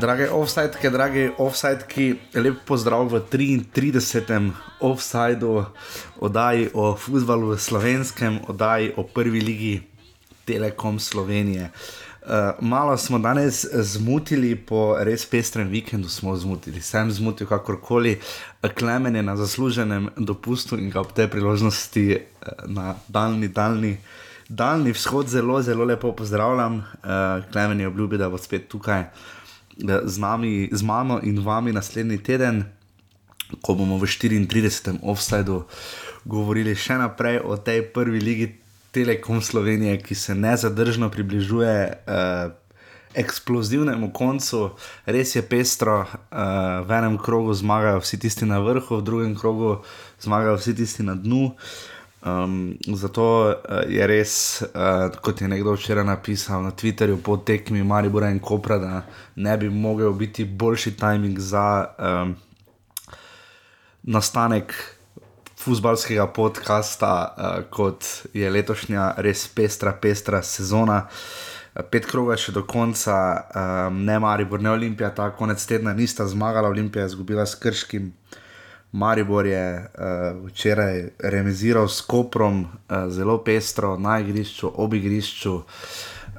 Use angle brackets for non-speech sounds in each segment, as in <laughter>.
Drage offsajtke, drage offsajtki, lep pozdrav v 33. offsajdu, oddaji o futbalu v slovenskem, oddaji o prvi ligi Telekom Slovenije. Uh, malo smo danes zmotili, po res pestrem vikendu smo zmotili, sem zmotil kakorkoli, klemen je na zasluženem dopustu in ga ob tej priložnosti uh, na daljni, daljni, daljni vzhod zelo, zelo lepo pozdravljam. Uh, klemen je obljubil, da bo spet tukaj uh, z nami, z mano in vami naslednji teden, ko bomo v 34. offsajdu govorili še naprej o tej prvi ligi. Telekom Slovenije, ki se nezadržno približuje uh, eksplozivnemu koncu, res je pestro, uh, v enem krogu zmagajo vsi tisti na vrhu, v drugem krogu zmagajo vsi tisti na dnu. Um, zato uh, je res, uh, kot je nekdo včeraj napisal na Twitterju, po tekmi Maribora in Kopra, da ne bi mogel biti boljši timing za um, nastanek futbalskega podcasta, uh, kot je letošnja res pestra, pestra sezona. Pet krogov je še do konca, um, ne Maribor, ne Olimpija, ta konec tedna nista zmagala, Olimpija je izgubila s Krškim. Maribor je uh, včeraj remiziral s Koprom, uh, zelo pestro, na igrišču, ob igrišču.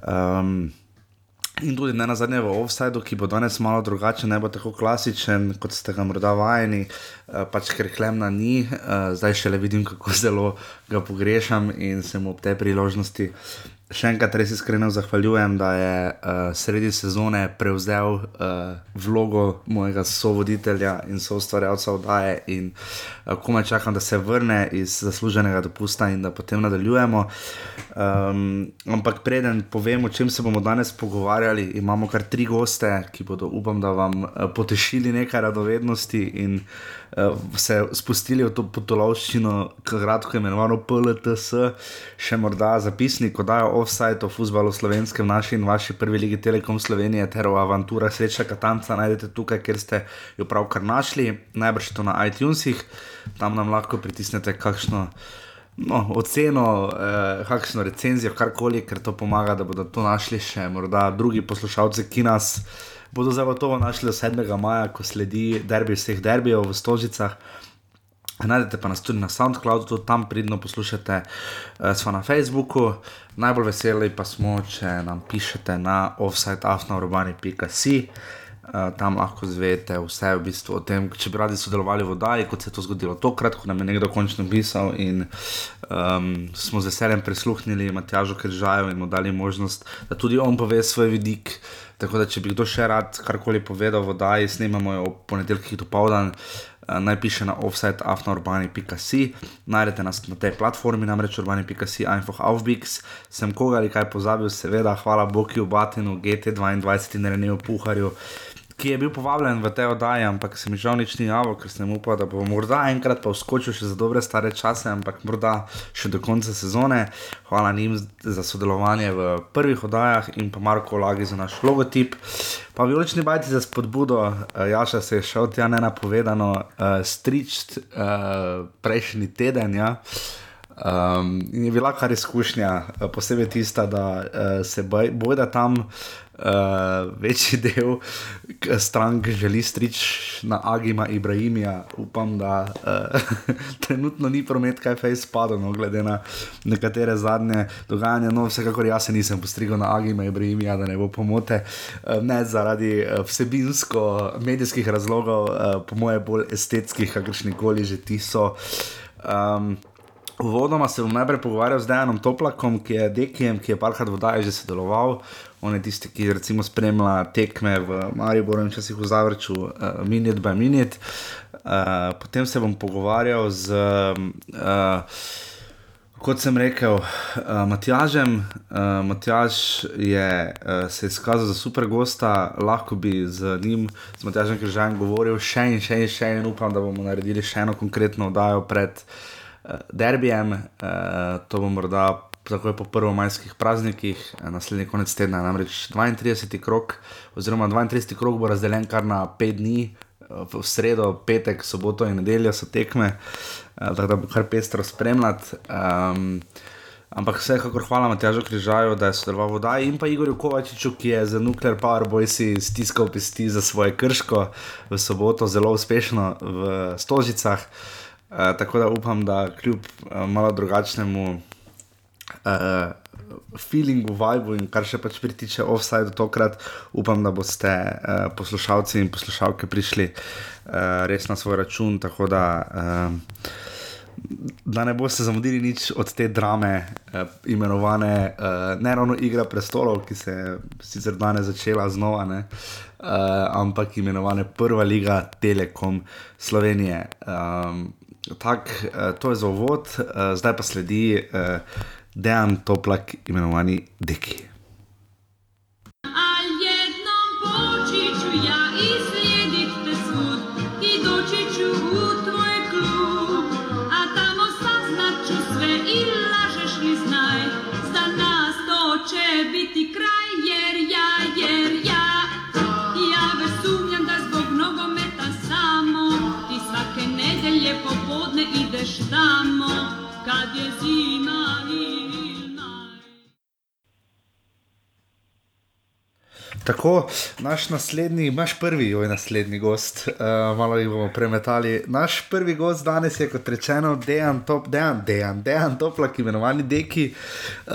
Um, In tudi ne na zadnje v offsajdu, ki bo danes malo drugačen, ne bo tako klasičen, kot ste ga morda vajeni, eh, pač ker klemna ni, eh, zdaj šele vidim, kako zelo ga pogrešam in se mu ob tej priložnosti še enkrat res iskreno zahvaljujem, da je uh, sredi sezone prevzel uh, vlogo mojega sovoditelja in soustvarjalca oddaje. In uh, komaj čakam, da se vrne iz zasluženega dopusta in da potem nadaljujemo. Um, ampak preden povem, o čem se bomo danes pogovarjali, imamo kar tri goste, ki bodo, upam, da vam uh, potešili nekaj radovednosti in uh, se spustili v to potolovščino, kratko imenovano PLTS, še morda zapisnik, oddajo offside o futbalu slovenskem, naši in vaši prvi ligi Telekom Slovenije, ter o avanturah sreča Katanca najdete tukaj, ker ste jo pravkar našli, najbrž to na iTunesih, tam nam lahko pritisnete kakšno. No, oceno, eh, kakšno recenzijo, karkoli, ker to pomaga, da bodo to našli še morda drugi poslušalci, ki nas bodo zagotovo našli do 7. maja, ko sledi derbi vseh derbijev v Stožicah. Najdete pa nas tudi na SoundCloudu, tudi tam pridno poslušate, uh, smo na Facebooku, najbolj veseli pa smo, če nam pišete na offsiteafnaurbani.com. Uh, tam lahko zvete vse v bistvu o tem, če bi radi sodelovali v oddaji, kot se je to zgodilo tokrat, ko nam je nekdo končno pisal in um, smo z veseljem prisluhnili Matjažu Kržaju in mu dali možnost, da tudi on pove svoj vidik. Tako da, če bi kdo še rad karkoli povedal v oddaji, snemamo jo ob ponedeljkih do povdan. Uh, naj piše na offsite.afnaurbani.com, najdete nas na tej platformi, namreč urbani.com, einfach aufbix. Sem koga ali kaj pozabil, seveda, hvala Bogu, Batinu, GT22 in Reneju Puharju, ki je bil povabljen v te oddaje, ampak se mi žal nič ni javil, ker sem upal, da bo morda enkrat pa vskočil še za dobre stare čase, ampak morda še do konca sezone. Hvala njim za sodelovanje v prvih oddajah in pa Marko Lagi za naš logotip. Pa vijolični bajti za spodbudo, uh, Jaša se je šel tja nenapovedano, uh, stričt uh, prejšnji teden. Ja. Um, je bila kar izkušnja, posebej tista, da uh, se bojda tam uh, večji del strank želi striči na Agima Ibrahimija. Upam, da uh, <laughs> trenutno ni promet, kaj fej spada, no, glede na nekatere zadnje dogajanja. No, vsekakor jaz se nisem postrigel na Agima Ibrahimija, da ne bo pomote. Uh, ne zaradi uh, vsebinsko-medijskih razlogov, uh, po moje bolj estetskih, kakršni koli že ti so. Um, Uvodoma se bom najprej pogovarjal z Dejanom Toplakom, ki je Dekijem, ki je parkrat vodaj že sodeloval. On je tisti, ki recimo spremlja tekme v Mariboru in časih v Zavrču, uh, minut by minut. Uh, potem se bom pogovarjal z, uh, kot sem rekel, uh, Matjažem. Uh, Matjaž je uh, se izkazal za super gosta, lahko bi z njim, z Matjažem Križajem, govoril še in še in še in upam, da bomo naredili še eno konkretno oddajo pred uh, derbijem. Uh, to bo morda takoj po prvomajskih praznikih, eh, naslednji konec tedna, namreč 32. krok, oziroma 32. krok bo razdeljen kar na 5 dni, eh, v sredo, petek, soboto in nedeljo so tekme, eh, tako da bo kar pestro spremljati. Um, Ampak vsekakor hvala Matjažu Križaju, da je sodeloval v vodaji in pa Igorju Kovačiču, ki je za Nuclear Power Boys stiskal pesti za svoje krško v soboto, zelo uspešno v Stožicah. Uh, tako da upam, da kljub uh, malo drugačnemu uh, feelingu, vibu in kar še pač pritiče offside tokrat, upam, da boste uh, poslušalci in poslušalke prišli uh, res na svoj račun. Tako da. Uh, da ne boste zamudili nič od te drame, uh, imenovane uh, ne ravno Igra prestolov, ki se je sicer danes začela znova, ne, uh, ampak imenovane Prva liga Telekom Slovenije. Um, tak, uh, to je za uvod, uh, zdaj pa sledi uh, Dejan Toplak, imenovani Deki. Tako, naš naslednji, imaš prvi, oj, naslednji gost, uh, malo jih bomo premetali. Naš prvi gost danes je, kot rečeno, Dejan, top, Dejan, Dejan, Dejan Toplak, imenovani Deki, uh,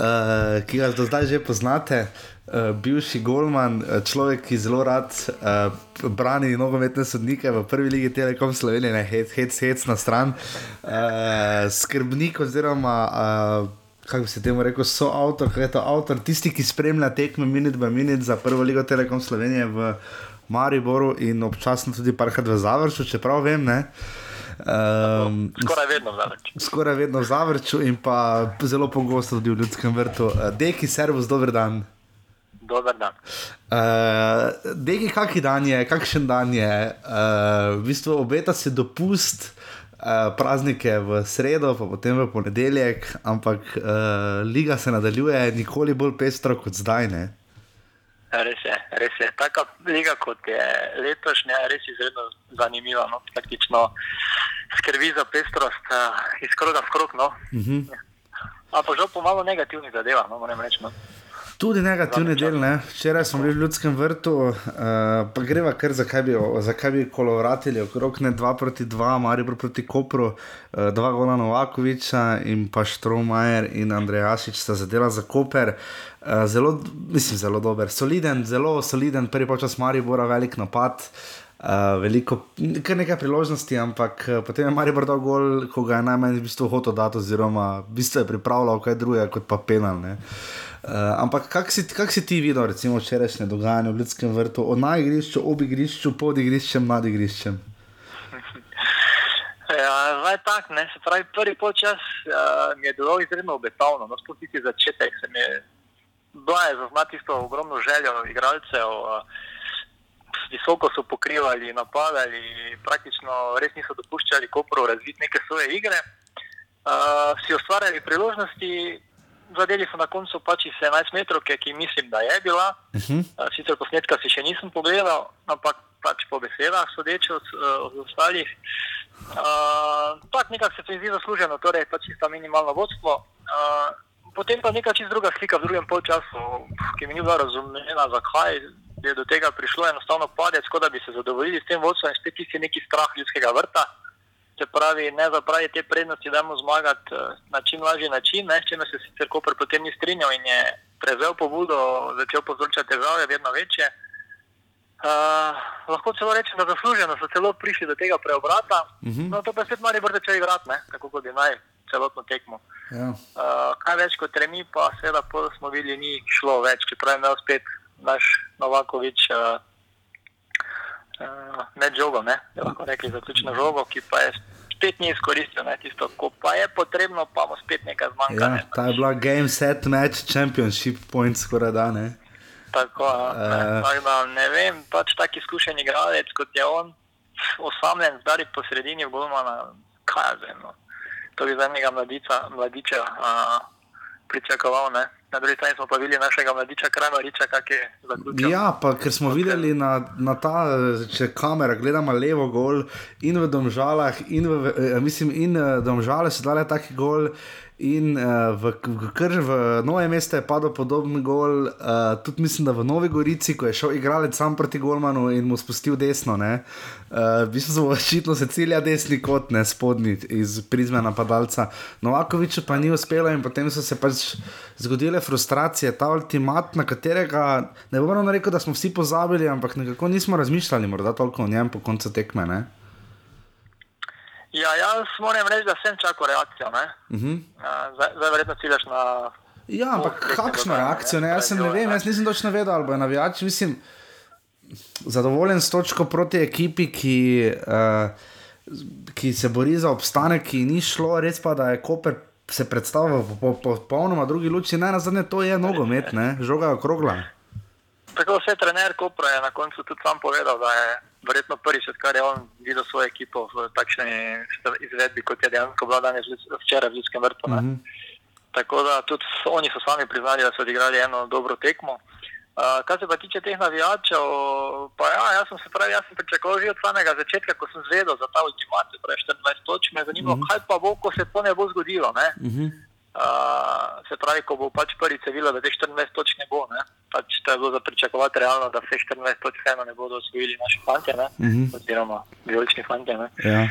ki ga do zdaj že poznate. Uh, bivši Golman, človek, ki zelo rad uh, brani nogometne sodnike v prvi legi Telekom Slovenije, ne hec, hec, hec na stran, uh, skrbnik oziroma. Uh, kako bi se temu rekel, so avtor, kaj je to avtor, tisti, ki spremlja tekme minut za minut za prvo ligo Telekom Slovenije v Mariboru in občasno tudi parkrat v Zavrču, čeprav vem. Ne? Um, skoraj vedno v Zavrču. Skoraj vedno v Zavrču in pa zelo pogosto tudi v Ljudskem vrtu. Uh, Deki, servus, dober dan. Dober dan. Uh, Deki, kakšen dan je, kakšen dan je, uh, v bistvu obeta se dopust. Eh, praznike v sredo, pa potem v ponedeljek, ampak uh, liga se nadaljuje, nikoli bolj pestro kot zdaj. Ne? Res je, res je. Taka liga kot je letošnja, je res izredno zanimiva. No? Praktično skrbi za pestrost uh, iz kroga v krog. No? Uh mhm. -huh. Ampak žal pomalo negativnih zadev, no? moram reči. No? Tudi negativni del, ne. Včeraj smo bili v Ljudskem vrtu, uh, pa greva kar zakaj bi, zakaj bi koloratili okrog ne 2 proti 2, Maribor proti Kopru, uh, dva gola Novakoviča in pa Štromajer in Andrej Asič sta zadela za Koper. Uh, zelo, mislim, zelo dober, soliden, zelo soliden, prvi počas Maribora, velik napad. Uh, veliko, kar nekaj priložnosti, ampak uh, potem je Maribor dal gol, ko ga je najmanj v bistvu hotel dati, oziroma v bistvu je pripravljal kaj drugega kot pa penal. Uh, Uh, ampak kako si, kak si ti videl, recimo, včerajšnje dogajanje v Ljudskem vrtu, na igrišču, ob igrišču, pod igriščem, nad igriščem? <laughs> Ja, zdaj tak, ne, se pravi, prvi počas uh, mi je bilo izredno obetavno, no, sploh ti začetek, se mi je, bila je zaznati isto ogromno željo igralcev, uh, visoko so pokrivali, napadali, praktično res niso dopuščali kopro razviti neke svoje igre, uh, si ustvarjali priložnosti, zadeli so na koncu pač 17 metrov, ki mislim, da je bila. Uh -huh. uh, sicer posnetka si še nisem pogledal, ampak pač po besedah sodeč od, od ostalih. Uh, tak nekako se to zdi zasluženo, torej pač čisto minimalno vodstvo. Uh, potem pa neka čist druga slika v drugem polčasu, ki mi ni bila razumljena, zakaj je do tega prišlo enostavno padec, kot da bi se zadovoljili s tem vodstvom in spet tisti neki strah ljudskega vrta. Uh, se pravi, ne zapravi te prednosti, da mu zmagati eh, na čim lažji način, ne, s čimer se sicer Koper potem ni strinjal in je prevzel pobudo, začel povzročati težave, vedno večje. Uh, lahko celo rečem, da zasluženo so celo prišli do tega preobrata, uh mhm. -huh. no to pa spet mari vrte če igrati, tako kot bi naj celotno tekmo. Ja. Uh, kaj več kot remi, pa seveda smo videli, ni šlo več, čeprav je imel spet naš Novakovič. Uh, med žogo, ne, lahko rekli zaključno žogo, ki pa je spet ni izkoristil, ne, tisto, ko pa je potrebno, pa mu spet nekaj zmanjka. Ja, ta je bila game set match championship point skoraj da, ne. Tako, uh, ne, da, ne vem, pač tak izkušen igralec, kot je on, osamljen, zdaj po sredini Golmana, kaj je zdaj, no. To bi za enega mladica, mladiča uh, pričakoval, ne na drugi strani smo pa videli našega mladiča Kramariča, kak je zaključil. Ja, pa ker smo videli na, na ta, če kamera gledamo levo gol in v domžalah, in v, eh, mislim, in eh, domžalah se dale taki gol. In uh, v, v, v, v Novem mestu je padel podoben gol, uh, tudi mislim, da v Novi Gorici, ko je šel igralec sam proti Golmanu in mu spustil desno. Uh, v bistvu so <laughs> očitno se cilja desni kot ne spodnji iz prizme napadalca. Novakoviču pa ni uspelo in potem so se pač zgodile frustracije, ta ultimat, na katerega ne bomo rekel, da smo vsi pozabili, ampak nekako nismo razmišljali, morda toliko o njem po koncu tekme. Ne? Ja, jaz moram reči, da sem čakal reakcijo. Uh -huh. zdaj, zdaj verjetno ciljaš na. Ja, ampak kakšno reakcijo? Ne? Jaz, ne vem, jaz nisem točno vedel, ali bo navijač. Mislim, zadovoljen s točko proti ekipi, ki, uh, ki se bori za obstanek, ki ni šlo, res pa da je Koper se predstavljal po popolnoma po, po drugi luči. Ne, na zadnje to je nogomet, ne? žoga je okrogla. Tako se je trener Kopra je na koncu tudi sam povedal, da je verjetno prvič, kar je on videl svojo ekipo v takšni izvedbi, kot je dejansko bila danes včeraj v Ljudskem vrtu. Mm -hmm. Tako da tudi oni so sami priznali, da so odigrali eno dobro tekmo. Uh, kar se pa tiče teh navijačev, pa ja, jaz sem se pravi, jaz sem pričakoval že od samega začetka, ko sem zvedel za ta ultimat, torej 24 točk, me zanima, mm -hmm. kaj pa bo, ko se to ne bo zgodilo. Ne? Mm -hmm. Uh, se pravi, ko bo pač prvi civil, da te 14 točk ne bo. Ne? Pač to je bilo za pričakovati realno, da vse 14 točk vseeno ne bodo osvojili naši fanti, uh mhm. -huh. oziroma biološki fanti. Ja.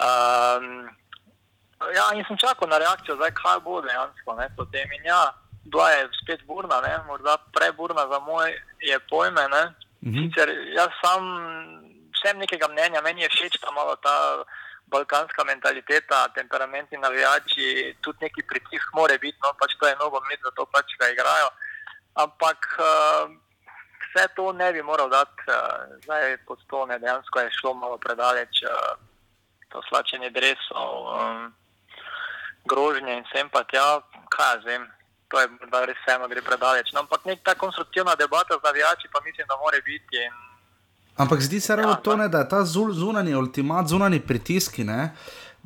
Um, ja, in sem čakal na reakcijo, zdaj kaj bo dejansko. Ne? Potem in ja, bila je spet burna, ne? morda preburna za moje pojme. Uh mhm. -huh. Sicer jaz sam sem nekega mnenja, meni je všeč ta malo ta balkanska mentaliteta, temperamentni navijači, tudi neki pritisk more biti, no pač to je novo med, zato pač ga igrajo. Ampak uh, vse to ne bi moral dati, uh, zdaj pod to ne, dejansko je šlo malo predaleč, uh, to slačenje dresov, um, grožnje in sem pa tja, kaj vem. To je morda res vseeno, gre predaleč. No, ampak nek ta konstruktivna debata z navijači, pa mislim, da mora biti. In, Ampak zdi se ravno ja, to, ne, da je ta zunanji ultimat, zunanji pritiski, da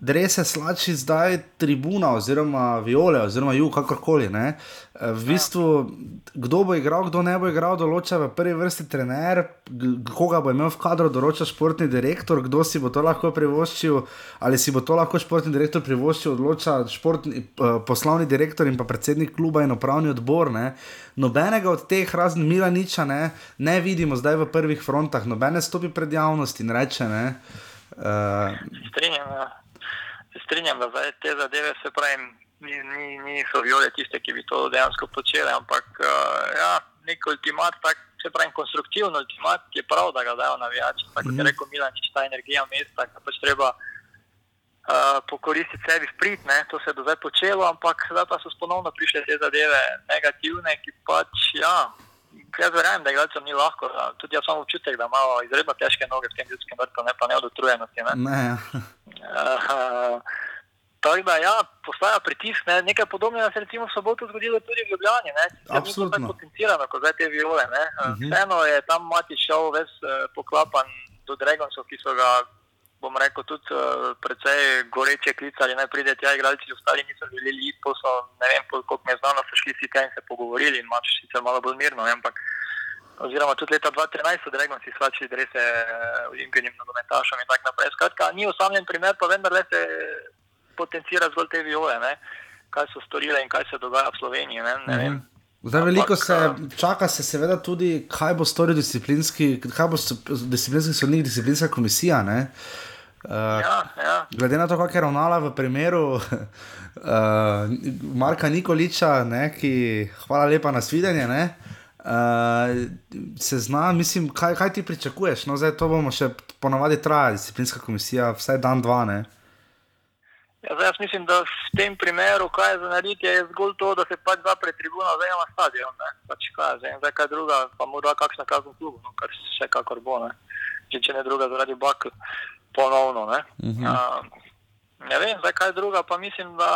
res se slači zdaj tribuna, oziroma viole, oziroma jug, kakorkoli. Ne. V bistvu, kdo bo igral, kdo ne bo igral, določa v prvi vrsti trener, koga bo imel v kadru, določa športni direktor, kdo si bo to lahko privoščil, ali si bo to lahko športni direktor privoščil, odloča športni, poslovni direktor in pa predsednik kluba in upravni odbor. Ne. Nobenega od teh, razen Mila Niča, ne, ne vidimo zdaj v prvih frontah, nobene stopi pred javnost in reče. Ne, uh. Ja. Strinjam, da te zadeve se pravi niso ni viole tiste, ki bi to dejansko počele, ampak uh, ja, nek ultimat, tak, se pravi konstruktivni ultimat, ki je prav, da ga dajo navijači. Tako mm -hmm. je rekel Milan, če ta energija mesta, ki pač treba uh, pokoristiti sebi v prid, ne, to se je do zdaj počelo, ampak zdaj pa so ponovno prišle te zadeve negativne, ki pač ja. Jaz verjamem, da igralcem ni lahko. Tudi jaz imam občutek, da imamo izredno težke noge v tem ljudskem vrtu, ne pa ne od utrujenosti. Ne? Ne. uh, Tako da, ja, postaja pritisk. Ne. Nekaj podobnega se je v soboto zgodilo tudi v Ljubljani. Absolutno. Ni tako potencirano kot zdaj te viole. Uh mhm. -huh. Vseeno je tam mati šel ves uh, poklapan do Dragonsov, ki so ga, bom rekel, tudi uh, precej goreče klicali, naj pride tja igralci, ostali niso želeli iti, pa so, ne vem, koliko mi je znano, so šli si kaj in se pogovorili in mač sicer malo bolj mirno, ne, ampak oziroma tudi leta 2013 so Dragonsi svačili drese uh, olimpijnim nogometašom in tako naprej. Skratka, ni osamljen primer, pa vendar le se potencira zgolj te viole, ne? kaj so storile in kaj se dogaja v Sloveniji. Ne? Ne mhm. Zdaj, veliko se eh, čaka, se seveda tudi, kaj bo storil disciplinski, kaj bo disciplinski sodnik, disciplinska komisija. Uh, ja, ja. Glede na to, kako je ravnala v primeru uh, <laughs> Marka Nikoliča, ne, ki, hvala lepa na svidenje, ne, uh, se zna, mislim, kaj, kaj ti pričakuješ. No, zdaj to bomo še ponovadi trajali, disciplinska komisija, vsaj dan, dva. Ne. Ja, zdaj, jaz mislim, da v tem primeru, kaj je za narediti, je zgolj to, da se pač zapre tribuna, zdaj ima stadion. Pač kaj, zdaj, zdaj kaj druga, pa morda kakšna kazen klubu, no, kar še kakor bo. Ne. Če, če ne druga, zaradi bakl, ponovno. Ne. Uh -huh. uh, ne vem, zdaj kaj druga, pa mislim, da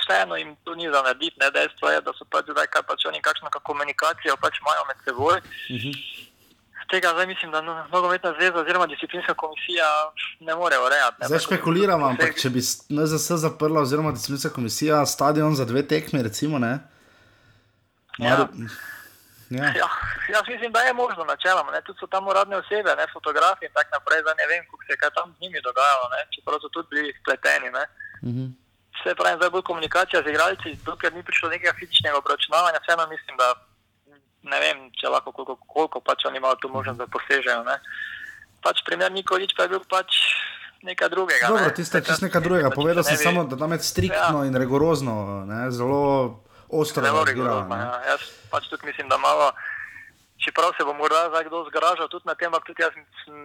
vseeno jim to ni za narediti. Dejstvo je, da so pač zdaj kaj pač oni kakšno komunikacijo pač imajo med seboj. Uh -huh tega zdaj mislim, da no, nogometna zveza oziroma disciplinska komisija ne more urejati. Zdaj špekuliramo, ampak če bi NZS zaprla oziroma disciplinska komisija stadion za dve tekmi, recimo, ne? Mar... Ja. Ja. Ja, jaz mislim, da je možno načeloma. Tudi so tam uradne osebe, ne, fotografi in tako naprej. Zdaj ne vem, kako se je tam z njimi dogajalo, čeprav so tudi bili spleteni. Uh mhm. -huh. se pravi, zdaj bolj komunikacija z igralci, dokler ni prišlo nekega fizičnega obračunavanja, vseeno mislim, da ne vem, če lahko koliko, koliko pač oni imajo tu možnost, da posežejo. Ne. Pač primer Nikolič pa je bil pač nekaj drugega. Dobro, ne. ti ste čisto nekaj drugega. Pač, Povedal sem ne bi- samo, da tam je striktno Ja. in rigorozno, ne, zelo ostro Zelo ne. Ja. Jaz pač tudi mislim, da malo, čeprav se bo morda zdaj kdo zgražal tudi na tem, ampak tudi jaz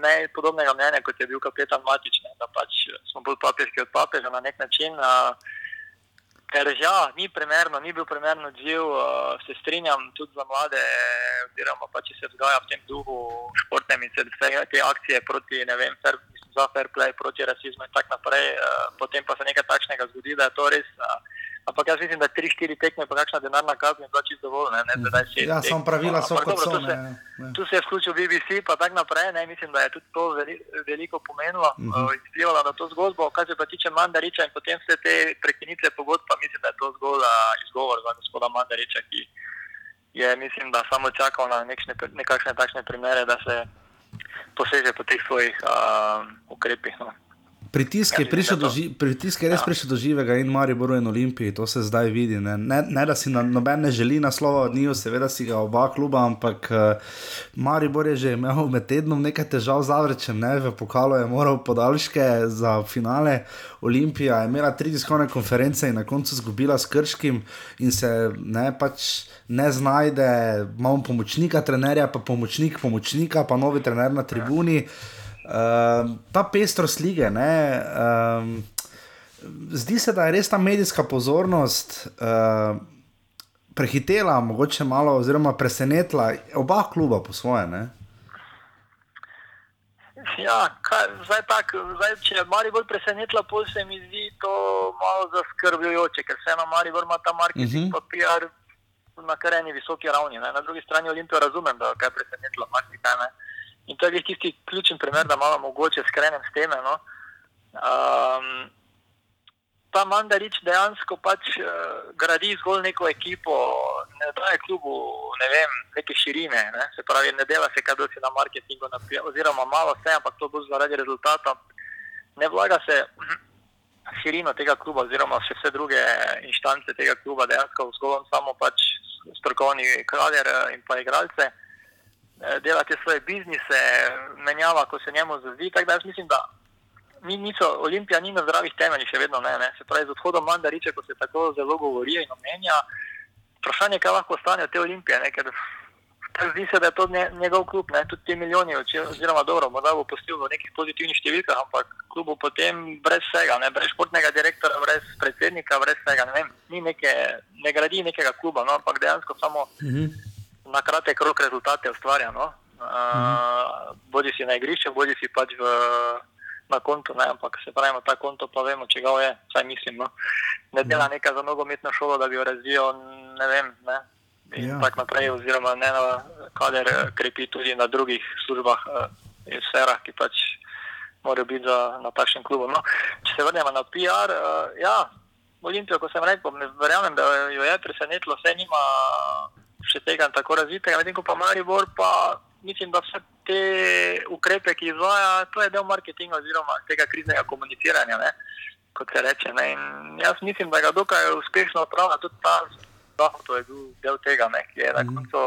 ne podobnega mnenja, kot je bil kapetan Matič, ne, da pač smo bolj papeški od papeža na nek način. A, ker ja, ni primerno, ni bil primern odziv, a, se strinjam tudi za mlade, oziroma pa če se vzgaja v tem duhu športnem in se te akcije proti, ne vem, fair, mislim, za fair play, proti rasizmu in tako naprej, a, potem pa se nekaj takšnega zgodi, da je to res. A, Ampak jaz mislim, da 3-4 tekme, pa kakšna denarna kazen je bila čisto dovolj. Ne, ne, Ja, samo pravila so kot so. tu se- ne, ne. Tu se je vključil BBC, pa tako naprej. Ne, mislim, da je tudi to veli, veliko pomenilo Mhm. uh, in vplivalo na to zgodbo. Kar se pa tiče Mandariča in potem vse te prekinitve pogodb, pa mislim, da je to zgolj uh, izgovor za gospoda Mandariča, ki je, mislim, da samo čakal na nekšne, nekakšne takšne primere, da se poseže po teh svojih uh, ukrepih. No. Pritisk je, Ja, prišel do, ži, pritisk je res Ja. prišel do živega in Mariboru in Olimpiji, to se zdaj vidi. Ne, ne, ne da si na, noben ne želi naslova od njiju, seveda si ga oba kluba, ampak uh, Maribor je že imel med tednom nekaj težav z Avrečem, ne, v pokalu je moral podaljške za finale. Olimpija je imela tri tiskovne konference in na koncu izgubila s Krškim in se ne, pač ne znajde, imamo pomočnika trenerja, pa pomočnik pomočnika, pa novi trener na tribuni. Uh, ta pestrost lige, ne, um, zdi se, da je res ta medijska pozornost uh, prehitela, mogoče malo, oziroma presenetila oba kluba po svoje. Ne? Ja, kaj, zdaj tak, zdaj, če je Maribor presenetila, pol se mi zdi to malo zaskrbljujoče, ker vseeno Maribor ima ta marketing, Mhm. uh -huh. pa PR na kar eni visoki ravni. Ne. Na drugi strani Olimpijo razumem, da je presenetila marsikaj. ne. In to je tisti ključen primer, da malo mogoče skrenem s teme. No. Um, ta Mandarič dejansko pač uh, gradi zgolj neko ekipo, ne daje klubu ne vem, neke širine, ne? se pravi, ne dela se kaj dosti na marketingu, na, PR oziroma malo se, ampak to bo zaradi rezultata. Ne vlaga se <clears throat> širino tega kluba, oziroma še vse druge inštance tega kluba, dejansko zgolj samo pač strokovni kader eh, in pa igralce. Eh, Dela te svoje biznise, menjava, ko se njemu zazdi. Tako da jaz mislim, da ni, niso, Olimpija ni na zdravih temeljih, še vedno ne, ne. Se pravi, z odhodom Mandariča, ko se tako zelo govori in omenja, vprašanje, kaj lahko ostane od te Olimpije, ne, ker zdi se, da je to nje, njegov klub, ne, tudi ti milijoni, oziroma dobro, morda bo postil v nekih pozitivnih številkah, ampak klubu potem brez vsega, ne, brez športnega direktora, brez predsednika, brez vsega, ne vem, ni neke, ne gradi nekega kluba, no, ampak dejansko samo Mhm. Na kratek rok rezultate ustvarja. No? Uh, bodi si na igrišču, bodi si pač v, na kontu, ne? ampak se pravi, ta konto pa vemo, če ga je, saj mislim. No? Ne dela nekaj za nogometno šolo, da bi jo razvijal, ne vem. Ne? In Ja. ja. tako naprej, oziroma ne na kader eh, krepi tudi na drugih službah uh, in sferah, ki pač morajo biti za, na takšnem klubu. No? Če se vrnemo na PR, uh, ja, Olimpijo, kot sem rekel, verjamem, da jo je presenetilo, vse nima še tega tako razvitega, medtem ko pa Maribor pa mislim, da vse te ukrepe, ki izvaja, to je del marketinga oziroma tega kriznega komuniciranja, ne, kot se reče. Ne. In jaz mislim, da ga dokaj uspešno opravlja tudi ta zahod, to je bil del tega, ne, ki je na Mhm. koncu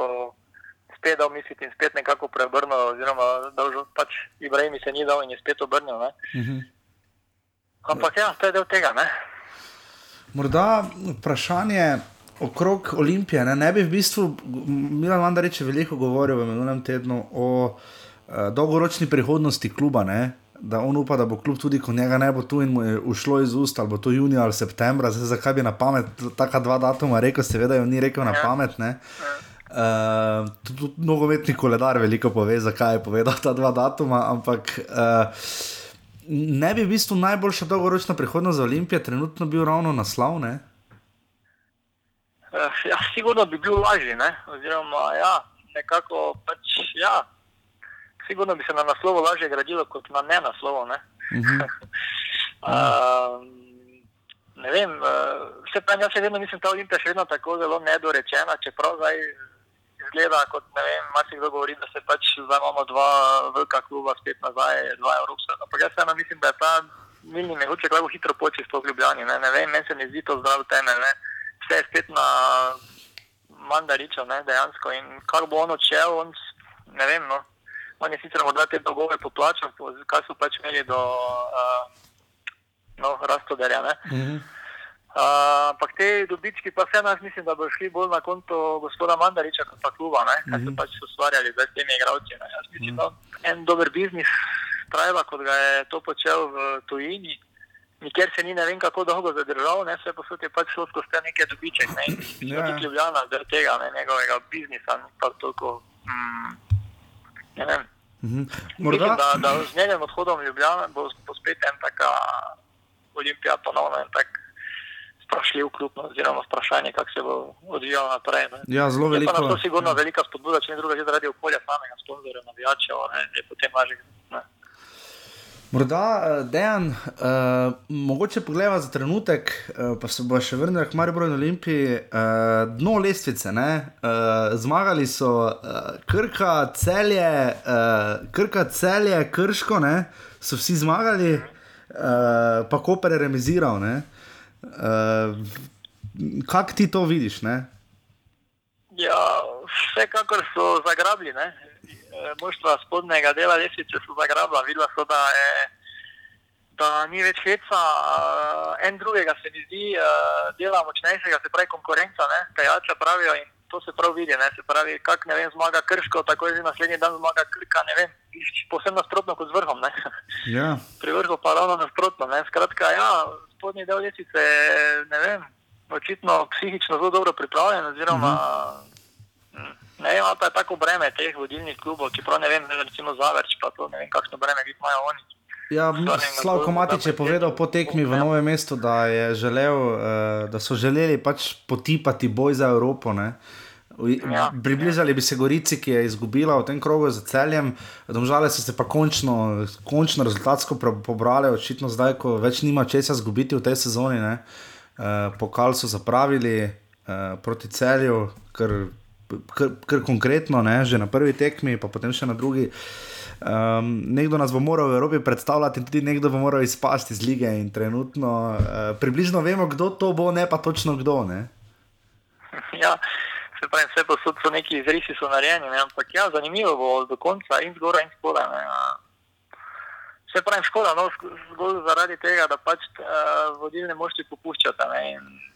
spet dal misliti in spet nekako preobrnil, oziroma da pač Ibrahim se ni dal in je spet obrnil. Ne. Mhm. Ampak ja, to je del tega. Ne. Morda vprašanje okrog Olimpije. Ne, ne bi v bistvu, Milan Mandarič je veliko govoril v minulem tednu o uh, dolgoročni prihodnosti kluba. Ne? Da on upa, da bo klub tudi, ko njega ne bo tu in mu je ušlo iz ust, ali bo to junija ali septembra, zdaj zakaj bi na pamet taka dva datuma rekel, seveda jo ni rekel na Ja. pamet. Ne? Uh, tudi nogometni koledar veliko pove, zakaj je povedal ta dva datuma, ampak uh, ne bi v bistvu najboljša dolgoročna prihodnost za Olimpijo trenutno bil ravno naslov. Ne? Eh, Ja, sigurno bi bil lažji, ne? oziroma ja, nekako pač ja. Sigurno bi se na naslovu lažje gradilo kot na ne naslovu. Ne, Mhm. uh, <laughs> ne vem, uh, vse pa jaz še vedno mislim, da je ta Olimpija še vedno tako zelo nedorečena, čeprav zdaj izgleda kot ne vem, marsikdo govori, da se pač zdaj imamo dva velika kluba spet nazaj, dva evropska. Ampak jaz vseeno mislim, da je ta milni mehuček lahko hitro poči s Ljubljani. Ne, ne vem, meni se ne zdi to zdrav temelj. Ne. Vse spet na mandariča, ne, dejansko. In kar bo on odšel, on, ne vem, no. On je sicer morda te dolgove poplačal, kaj so pač imeli do uh, no, rastoderja, ne. Mm -hmm. Ampak uh, te dobički, pa vse nas mislim, da bo šli bolj na konto gospoda Mandariča, kot pa kluba, ne, kaj so mhm. pač ustvarjali z temi igravci. Jaz mislim, da en dober biznis trajva, kot ga je to počel v tujini. Nikjer se ni ne vem kako dolgo zadržal, ne vse posod je pač šlo skozi te neke dobiček, ne. Ja. Tudi Ljubljana, zaradi tega, ne, njegovega biznisa, ni pa toliko, mm, ne vem. Mhm. Morda... Mislim, da, da z njegovim odhodom v Ljubljana bo, bo spet en taka olimpija ponovno en tak vprašljiv klub, no, oziroma vprašanje, kako se bo odvijalo naprej. Ne. Ja, zelo veliko. To je sigurno ja. velika spodbuda, če ne druga, že zaradi okolja samega sponzorja, navijačev, ne, je potem lažje. Morda, eh, dejan, uh, mogoče pogledamo za trenutek, uh, pa se bo še vrnil k Mariboru in Olimpiji. Uh, dno lestvice, uh, zmagali so uh, Krka, celje, uh, Krka, celje, Krško, ne? so vsi zmagali, uh, pa Koper je remiziral. Uh, Kaj ti to vidiš? Ne? Ja, vsekakor so zagrabili. Ne? Moštva spodnjega dela lesice so zagrabila, videla so, da, je, da ni več heca, en drugega se mi zdi, dela močnejšega, se pravi konkurenca, kajača pravijo in to se prav vidi, ne? se pravi, kak ne vem, zmaga krško, tako je že naslednji dan zmaga krka, ne vem, posebno nasprotno kot z vrhom. Ja. <laughs> Pri vrhu pa ravno nasprotno, ne? skratka, ja, spodnji del lesice, ne vem, očitno psihično zelo dobro pripravljen, oziroma uh -huh. Ne vem, pa je tako breme teh vodilnih klubov, čeprav ne vem, recimo Zavrč, pa to ne vem, kakšno breme imajo oni. Ja, Slavko Matič je povedal po tekmi v Novem mestu, da, želel, uh, da so želeli pač potipati boj za Evropo. Ne? Ja, Približali bi se Gorici, ki je izgubila v tem krogu za celjem, domžale so se pa končno, končno rezultatsko pobrali, očitno zdaj, ko več nima česa izgubiti v tej sezoni. Uh, pokal so zapravili uh, proti celju, ker kar konkretno, ne, že na prvi tekmi, pa potem še na drugi. Um, nekdo nas bo moral v Evropi predstavljati, in tudi nekdo bo moral izpasti iz lige. Trenutno, uh, približno vemo, kdo to bo, ne pa točno kdo. Ne? Ja, se pravi, vse posod so neki izrisi, so narejeni, ne? ampak ja, zanimivo bo do konca in zgoraj in spodaj. Se pravi, škoda, no, zgolj zaradi tega, da pač uh, vodilne mošti popuščate.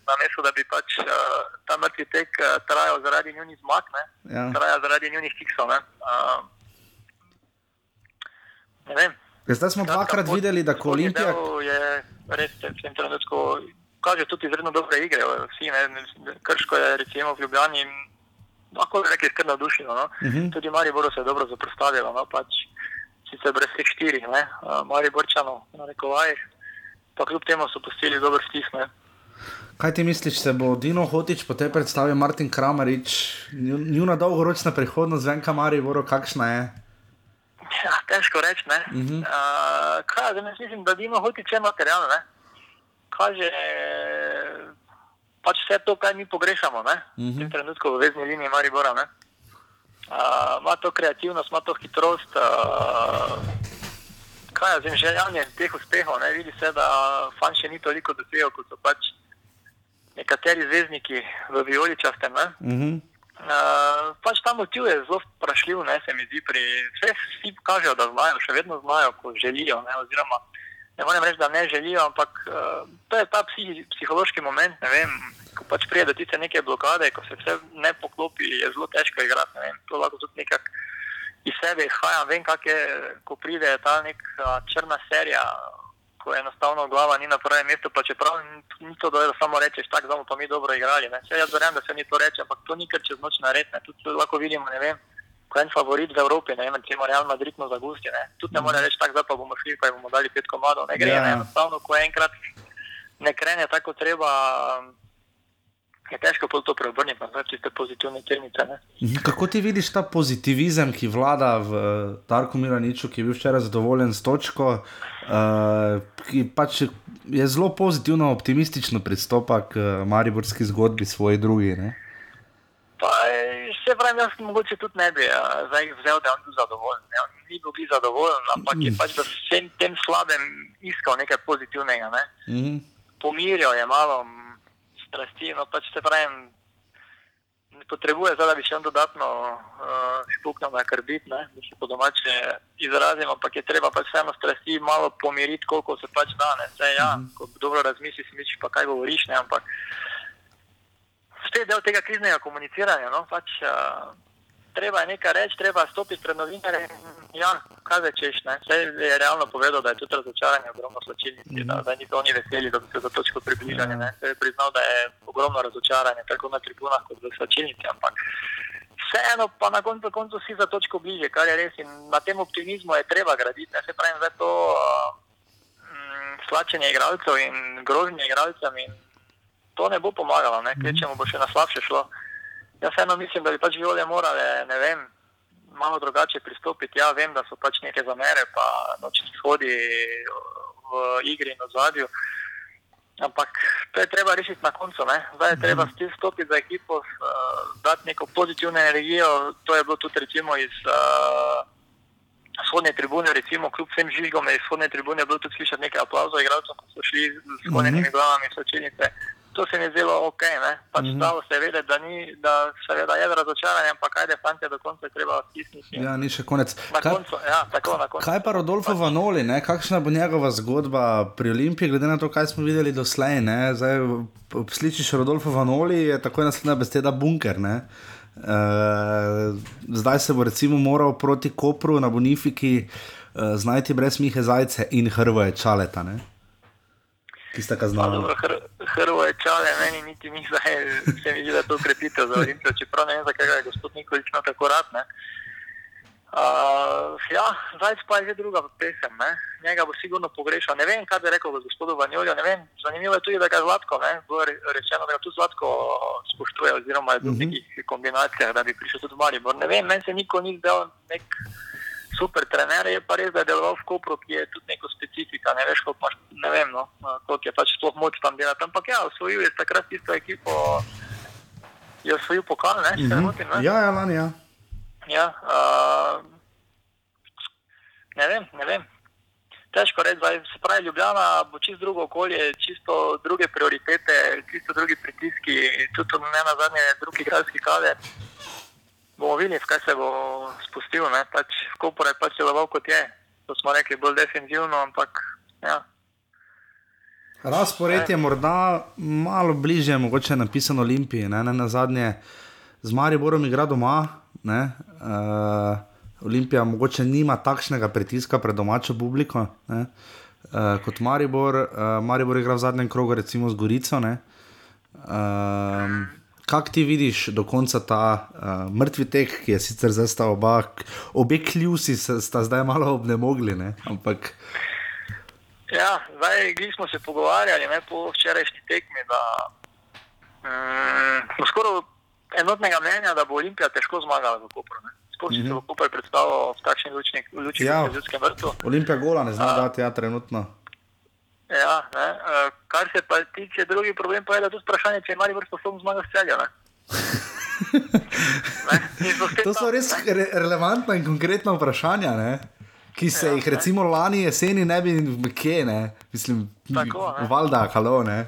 Namesto da bi pač uh, ta mrtvi tek uh, trajal zaradi njihovih zmag, ne ja. trajal zaradi njihovih kiksov. Ne. Uh, ne ja, zdaj smo dvakrat videli, da ko Olimpija. Je res v tem trenutku, kaže tudi izredno dobre igre. Vsi, ne, krško je recimo v Ljubljani, lahko rekli, skrno dušilo. No. Uh mhm. -huh. Tudi Mariboru se je dobro zaprstavilo. No, pač, sicer brez teh štirih, mali borčano, na rekovajih, pa kljub temu so postili dober stisk. Ne. Kaj ti misliš, se bo Dino Hotič po tej predstavi Martin Kramarič, njuna dolgoročna prihodnost, vem, kam ali voro, kakšna je? Ja, težko reči. Uh -huh. uh, kaj, da mislim, da Dino Hotič je material, ne? kaže pač vse to, kar mi pogrešamo, uh -huh. v tem trenutku v vezni liniji Maribora. Ne? ima to kreativnost, ima to hitrost. Uh, kaj je z željanjem teh uspehov? Ne? Vidi se, da fan še ni toliko dosegel, kot so pač nekateri zvezdniki v Violičastem. Uh -huh. uh, pač ta motiv je zelo vprašljiv, ne se mi zdi. Pri vseh vsi kažejo, da znajo, še vedno znajo, ko želijo. Ne? Oziroma, ne morem reči, da ne želijo, ampak uh, to je ta psih, psihološki moment. Vem, ko pač pride do tiste neke blokade, ko se vse ne poklopi, je zelo težko igrati. Ne vem, to lahko tudi nekako iz sebe izhaja. Vem, kak je, ko pride ta neka črna serija, ko enostavno glava ni na prvem mestu, pa čeprav ni to da samo rečeš, tako bomo pa mi dobro igrali. Ne. Vse jaz verjamem, da se ni to reče, ampak to ni kar čez noč naredne. Tudi lahko vidimo, ne vem. Ko je en favorit v Evropi, ne vem, če ima Real Madrid na zagusti, tudi ne more reči tako, da pa bomo šli, pa bomo dali pet komadov. Ne gre, yeah. ne, ja. enostavno, ko enkrat ne krene tako treba, je težko to preobrniti na tiste pozitivne termite. Mhm. Kako ti vidiš ta pozitivizem, ki vlada v Darku Miraniču, ki je bil včeraj zadovoljen s točko, uh, ki pač je zelo pozitivno, optimistično pristopa k Mariborski zgodbi svoji drugi? Ne? Pa, Vse pravim, jaz mogoče tudi ne bi uh, zdaj vzel, da je on bil zadovoljen. Ne? On ni bil zadovoljen, ampak je pač v vsem tem slabem iskal nekaj pozitivnega. Ne? Mm -hmm. Pomiril je malo strasti, no pač se pravim, potrebuje zdaj, da bi še en dodatno uh, špuknil na krbit, ne? da se po domače izrazim, ampak je treba pač vseeno strasti malo pomiriti, koliko se pač da. Ne? Saj, ja, mm -hmm. ko dobro razmisliš, misliš pa kaj govoriš, ne? ampak spet del tega kriznega komuniciranja. No? Pač, uh, treba je nekaj reči, treba stopiti pred novinarjem. Ja, kaj večeš? Vse je realno povedal, da je tudi razočaranje ogromno slačilnici, mm da, da niso oni veseli, da bi se za točko približali. Ja. Se je priznal, da je ogromno razočaranje, tako na tribunah kot v slačilnici. Ampak vseeno pa na koncu, koncu si za točko bliže, kar je res. In na tem optimizmu je treba graditi. Ne? Se pravi, da je to uh, slačenje igralcev in grožnje igralcem. In to ne bo pomagalo, ne? kvečemu bo še na slabše šlo. Jaz vseeno mislim, da bi pač viole morale, ne vem, malo drugače pristopiti. Ja, vem, da so pač neke zamere, pa nočni shodi v igri in v zadju. Ampak to je treba rešiti na koncu. Ne? Zdaj je treba mhm. stopiti za ekipo, uh, dati neko pozitivno energijo. To je bilo tudi recimo iz uh, vzhodne tribune, recimo kljub vsem žigom iz vzhodne tribune, bilo tudi slišati nekaj aplauzov, igralcev, ko so šli z sklonjenimi mhm. glavami, so činice to se mi zdelo ok. Pač mm -hmm. Stalo se vede, da, ni, da seveda je razočaranje, ampak kaj je fante do konca treba stisniti. Ja, ni še konec. Na kaj, koncu, ja, tako, na koncu. kaj pa Rodolfo pač. Vanoli, ne? kakšna bo njegova zgodba pri Olimpiji, glede na to, kaj smo videli doslej? Slišiš Rodolfo Vanoli, je tako naslednja beseda bunker. Ne? Uh, zdaj se bo recimo moral proti Kopru na Bonifiki uh, znajti brez Mihe Zajce in Hrvoje Čaleta. Ne? Ki sta kaznovali. Hrvo je čale, meni niti ni zdaj, se mi zdi, da je to ukrepitev za Olimpijo, čeprav ne vem, zakaj je gospod Nikolič imel tako rad. Ne. Uh, ja, zdaj pa je že druga pesem, ne. njega bo sigurno pogrešal. Ne vem, kaj bi rekel gospodu Vanjolju, ne vem, zanimivo je tudi, da ga Zlatko, ne, bo rečeno, da ga tu Zlatko spoštuje, oziroma je v uh -huh. nekih kombinacijah, da bi prišel tudi v Maribor. Ne vem, meni se niko ni zdel nek super trener, je pa res, da je deloval v Kopru, ki je tudi neko specifika. Ne, veš, imaš, ne vem, no, koliko je pač sploh moč tam delati. Ampak ja, osvojil je takrat tisto ekipo, je osvojil pokal, ne, mm -hmm. motim, ne? Ja, ja, lani, ja. ja uh, ne vem, ne vem. Težko reči, da se pravi, Ljubljana bo čisto drugo okolje, čisto druge prioritete, čisto drugi pritiski, tudi ne na zadnje, drugi igralski kader bomo videli, kaj se bo spustil. Pač, Kopor je pač deloval kot je. To smo rekli bolj definitivno, ampak. Ja. Razpored je morda malo bližje, mogoče napisano Olimpiji, ne, ne na zadnje, z Mariborom igra doma. Uh, Olimpija mogoče nima takšnega pritiska pred domačo publiko ne, uh, kot Maribor. Uh, Maribor igra v zadnjem krogu, recimo z Gorico. Uh, Kako ti vidiš do konca ta uh, mrtvi tek, ki je sicer zdaj sta oba, obe kljusi sta zdaj malo obnemogli? Ne? Ampak... Ja, zdaj smo se pogovarjali ne, po včerajšnji tekmi, da um, smo skoraj enotnega mnenja, da bo Olimpija težko zmagala v Kopru. Sploh si mm -hmm. se bo Koper predstavljal v takšni lučni, luči ja, v ljudskem vrtu. Olimpija gola ne zna dati, ja, trenutno. Ja, ne, uh, kar se pa tiče drugih problemov, pa je da tudi vprašanje, če ima vrsto sposobnost zmagati s celjem. <laughs> to so res re relevantna in konkretna vprašanja, ne? ki se ja, jih recimo ne. lani jeseni ne bi kje, ne? mislim, valjda, halo. Ne?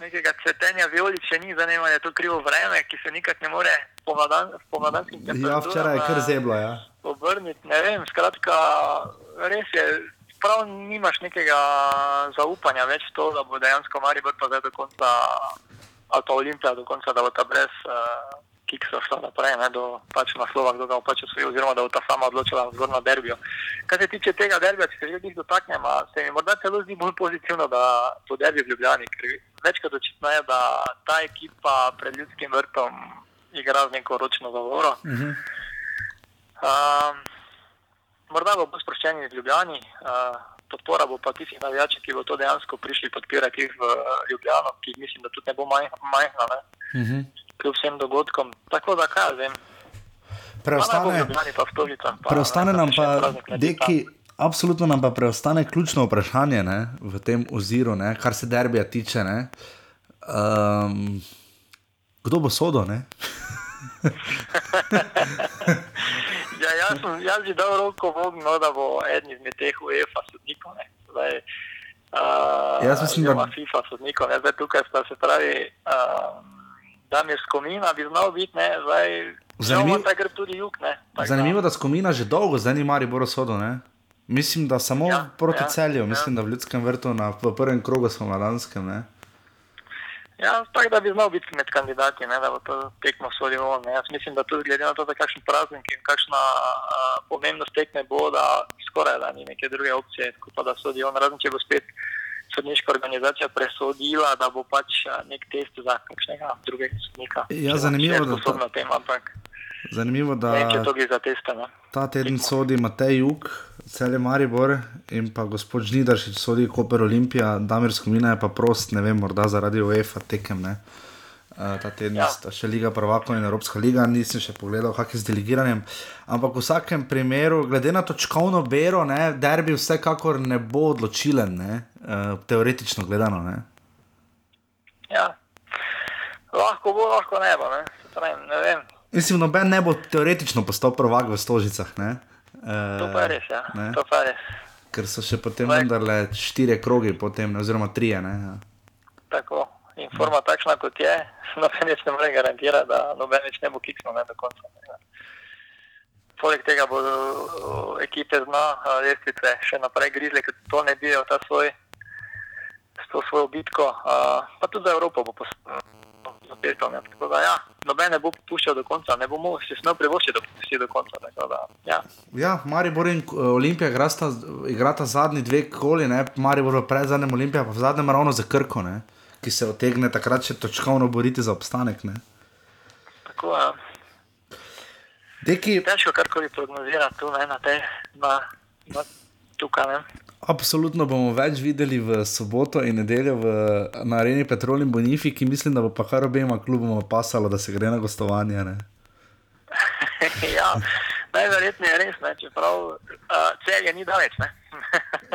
Nekega cvetenja violic še ni zanimivo, je to krivo vreme, ki se nikak ne more pomladanskim temperaturam. Ja, včeraj je kar zeblo, ja. Obrniti, ne vem, skratka, res je prav nimaš nekega zaupanja več v to, da bo dejansko Maribor pa zdaj do konca, ali pa Olimpija do konca, da bo ta brez uh, kiksa šla naprej, ne, do pač naslova, kdo ga bo pač osvojil, oziroma da bo ta sama odločila zgor na derbijo. Kar se tiče tega derbija, če se že njih dotaknem, se mi morda celo zdi bolj pozitivno, da to derbi v Ljubljani, ker večkrat očitno je, da ta ekipa pred ljudskim vrtom igra z neko ročno zavoro. Uh -huh. um, morda bo bolj sproščen iz Ljubljana, uh, podpora bo pa tistih navijačev, ki bo to dejansko prišli podpirati v uh, Ljubljano, ki mislim, da tudi ne bo majhna, ne? uh mhm. -huh. kljub vsem dogodkom. Tako da kaj vem. Preostane, pa preostane nam pa, deki, absolutno nam pa preostane ključno vprašanje ne, v tem oziru, ne, kar se derbija tiče. Um, kdo bo sodo? <laughs> ja, jaz, sem, jaz bi dal roko v ogno, da bo eden izmed teh UEFA sodnikov. Zdaj, uh, jaz mislim, da bo FIFA sodnikov. Ne? Zdaj tukaj sta se pravi, uh, Damir Skomina bi znal biti, ne? zdaj Zanimivo, da gre tudi jug. Ne? Tak, zanimivo, da Skomina že dolgo zdaj ni mari borosodo. Mislim, da samo ja, proti ja, celju, mislim, ja. da v ljudskem vrtu na v prvem krogu smo na Danskem. Ne? Ja, tako da bi znal biti med kandidati, ne, da bo to tekmo sodil on. Jaz mislim, da tudi glede na to, kakšen praznik in kakšna a, pomembnost tekme bo, da skoraj da ni neke druge opcije, kot pa da sodi on. Razen če bo spet sodniška organizacija presodila, da bo pač nek test za kakšnega drugega sodnika. Ja, zanimivo, da to, tem, ampak, zanimivo, da ne, to za teste, ne. ta teden sodi Matej Juk. Cel je Maribor in pa gospod Žnidaršič sodi Koper Olimpija, Damir Skomina je pa prost, ne vem, morda zaradi UEFA tekem. Ne? Uh, ta teden ja. sta še Liga Prvakov in Evropska liga, nisem še pogledal, kako je z delegiranjem. Ampak v vsakem primeru, glede na točkovno bero, ne, derbi vsekakor ne bo odločilen, ne, uh, teoretično gledano. Ne. Ja, lahko bo, lahko ne bo. Ne. Ne Mislim, noben ne bo teoretično postal prvak v Stožicah. Ne. Uh, to pa res, ja. To pa res. Ker so še potem vendarle štiri kroge, potem, ne, oziroma tri. Ja. Tako. Informa je takšna, kot je, <laughs> noben več ne more garantirati, da noben več ne bo kiksnil do konca. Ne. Poleg tega bodo ekipe z dna lestvice še naprej grizle, ker to ne bijo ta svoj, to svojo bitko. Uh, pa tudi za Evropo bo postalo zapeto. Tako da, ja, noben ne bo puščal do konca, ne bomo se smel privoščiti, da vsi do konca. Da, ja. ja, Maribor in eh, Olimpija igrata, igrata zadnji dve koli, ne? Maribor v predzadnjem Olimpija, pa v zadnjem ravno za Krko, ne? ki se otegne takrat še točkovno boriti za obstanek. Ne? Tako je. Ja. Deki... Težko karkoli prognozirati tu, ne, na te, na, na tukaj. Ne? Absolutno bomo več videli v soboto in nedeljo v, na areni Petrol in Bonifiki, mislim, da bo pa kar obema kluboma pasalo, da se gre na gostovanje. <laughs> ja, najverjetneje je res, ne? čeprav uh, celje ni daleč.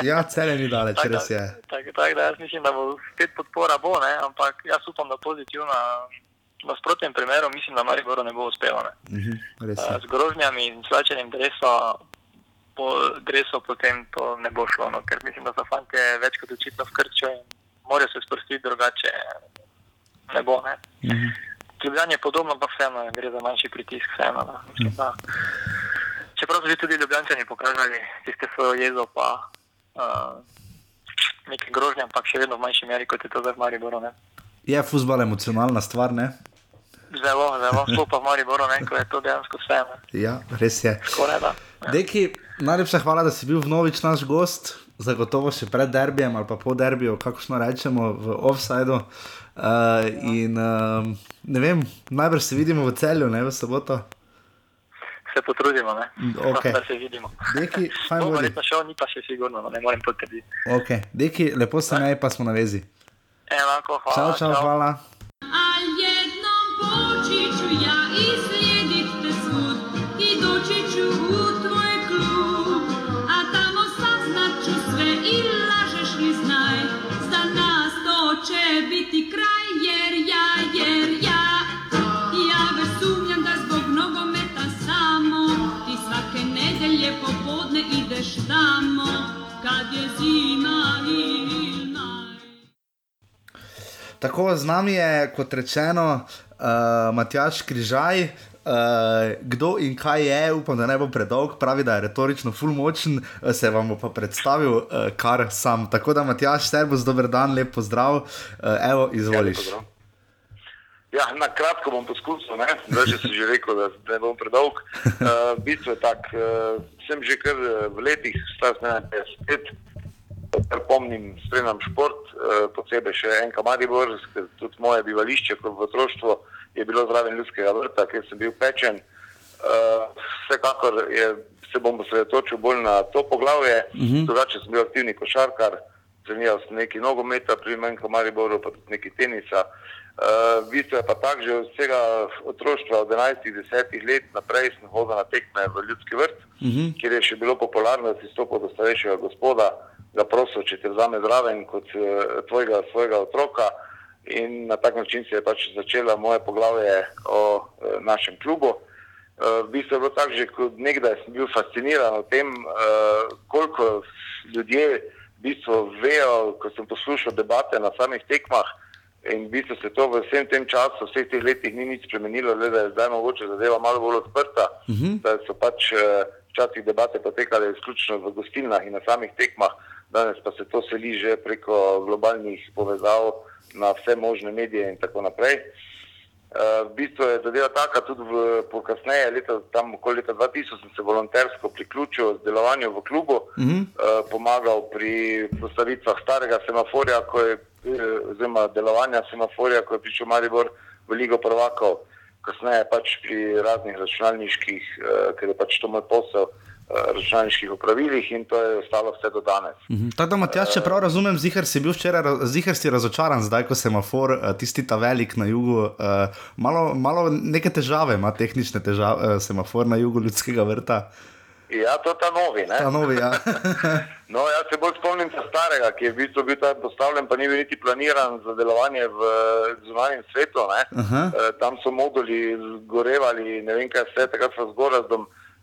ja, celje ni daleč, <laughs> tak, res je. Tako tak, da jaz mislim, da bo spet podpora, bo, ampak jaz upam, da pozitivna. V nasprotnem primeru mislim, da Maribor ne bo uspelo. Uh -huh, uh, z grožnjami in slačenjem dresa po dresu potem to ne bo šlo, no, ker mislim, da so fanti več kot očitno skrčijo in morajo se sprostiti drugače. Ne bo. Ne. Mhm. Ljubljana je podobno, pa vseeno gre za manjši pritisk. Vseeno, no. mislim, da, čeprav so tudi ljubljani pokazali tiste svojo jezo, pa uh, nekaj grožnje, ampak še vedno v manjši meri kot je to zdaj v Mariboru. Ne. Je futbol emocionalna stvar, ne? Zelo, zelo, <laughs> sploh pa v Mariboru, ne, ko je to dejansko vse. Ja, res je. Skoraj da. Ja. Deki, najlepša hvala, da si bil vnovič naš gost, zagotovo še pred derbijem ali pa po derbiju, kako smo rečemo v offsajdu. Uh, in uh, ne vem, najbrž se vidimo v celju, ne v soboto. Se potrudimo, ne? Okay. da se vidimo. Deki, <laughs> fajn bo. Verjetno šel, ni pa še sigurno, no, ne morem potrditi. Ok, Deki, lepo se naj, pa smo na vezi. Enako, hvala. Čau, čau, čau. hvala. Tako z nami je, kot rečeno, uh, Matjaš Križaj. Uh, kdo in kaj je, upam, da ne bo predolg, pravi, da je retorično fulmočen, se vam bo pa predstavil, uh, kar sam. Tako da, Matjaš, servus, dober dan, lep pozdrav, uh, evo, izvoliš. Ja, ja, na kratko bom poskusil, zdaj si že rekel, da ne bom predolg. <laughs> Uh, bistvo je tak, uh, sem že kar v letih, star 51 let kar pomnim, spremljam šport, eh, posebej še en Kamaribor, ker tudi moje bivališče, kot v otroštvu, je bilo zraven ljudskega vrta, kjer sem bil pečen. Eh, vsekakor je, se bom osredotočil bolj na to poglavje, uh mhm. -huh. drugače sem bil aktivni košarkar, treniral sem nekaj nogometa, pri meni Kamariboru pa tudi nekaj tenisa. Uh, v bistvu je pa tako, že od vsega otroštva, od 11-10 let naprej, sem hodil na tekme v ljudski vrt, uh mhm. -huh. kjer je še bilo popularno, da si stopil do starejšega gospoda, ga prosil, če te vzame zraven kot uh, tvojega svojega otroka. in na tak način se je pač začela moje poglavje o uh, našem klubu. Uh, v bistvu je bilo tako, že kot nekdaj sem bil fasciniran o tem, uh, koliko ljudje v bistvu vejo, ko sem poslušal debate na samih tekmah. In v bistvu se to v vsem tem času, v vseh teh letih, ni nič spremenilo, le da je zdaj mogoče zadeva malo bolj odprta. Uh -huh. Da so pač včasih debate potekale izključno v gostilnah in na samih tekmah, danes pa se to seli že preko globalnih povezav na vse možne medije in tako naprej. Uh, v bistvu je zadeva taka, tudi v, kasneje, leta, tam okoli leta 2000, sem se volontersko priključil z delovanjem v klubu, uh -huh. uh, pomagal pri postavitvah starega semaforja, ko je Eh, oziroma delovanja semaforja, ko je prišel Maribor v Ligo prvakov, kasneje pač pri raznih računalniških, eh, ker je pač to moj posel. Eh, računalniških opravilih in to je ostalo vse do danes. Mhm. Tako da, Matjaš, če prav razumem, zihar si bil včeraj, zihar si razočaran, zdaj ko semafor, tisti ta velik na jugu, malo, malo neke težave ima, tehnične težave, semafor na jugu ljudskega vrta. Ja, to je ta novi. Ta novi ja. <laughs> no, jaz se bolj spomnim starega, ki je v bistvu bil tam postavljen, pa ni bil niti planiran za delovanje v zunanjem svetu. Uh -huh. e, tam so moduli zgorevali, ne vem kaj vse, takrat so zgoraj.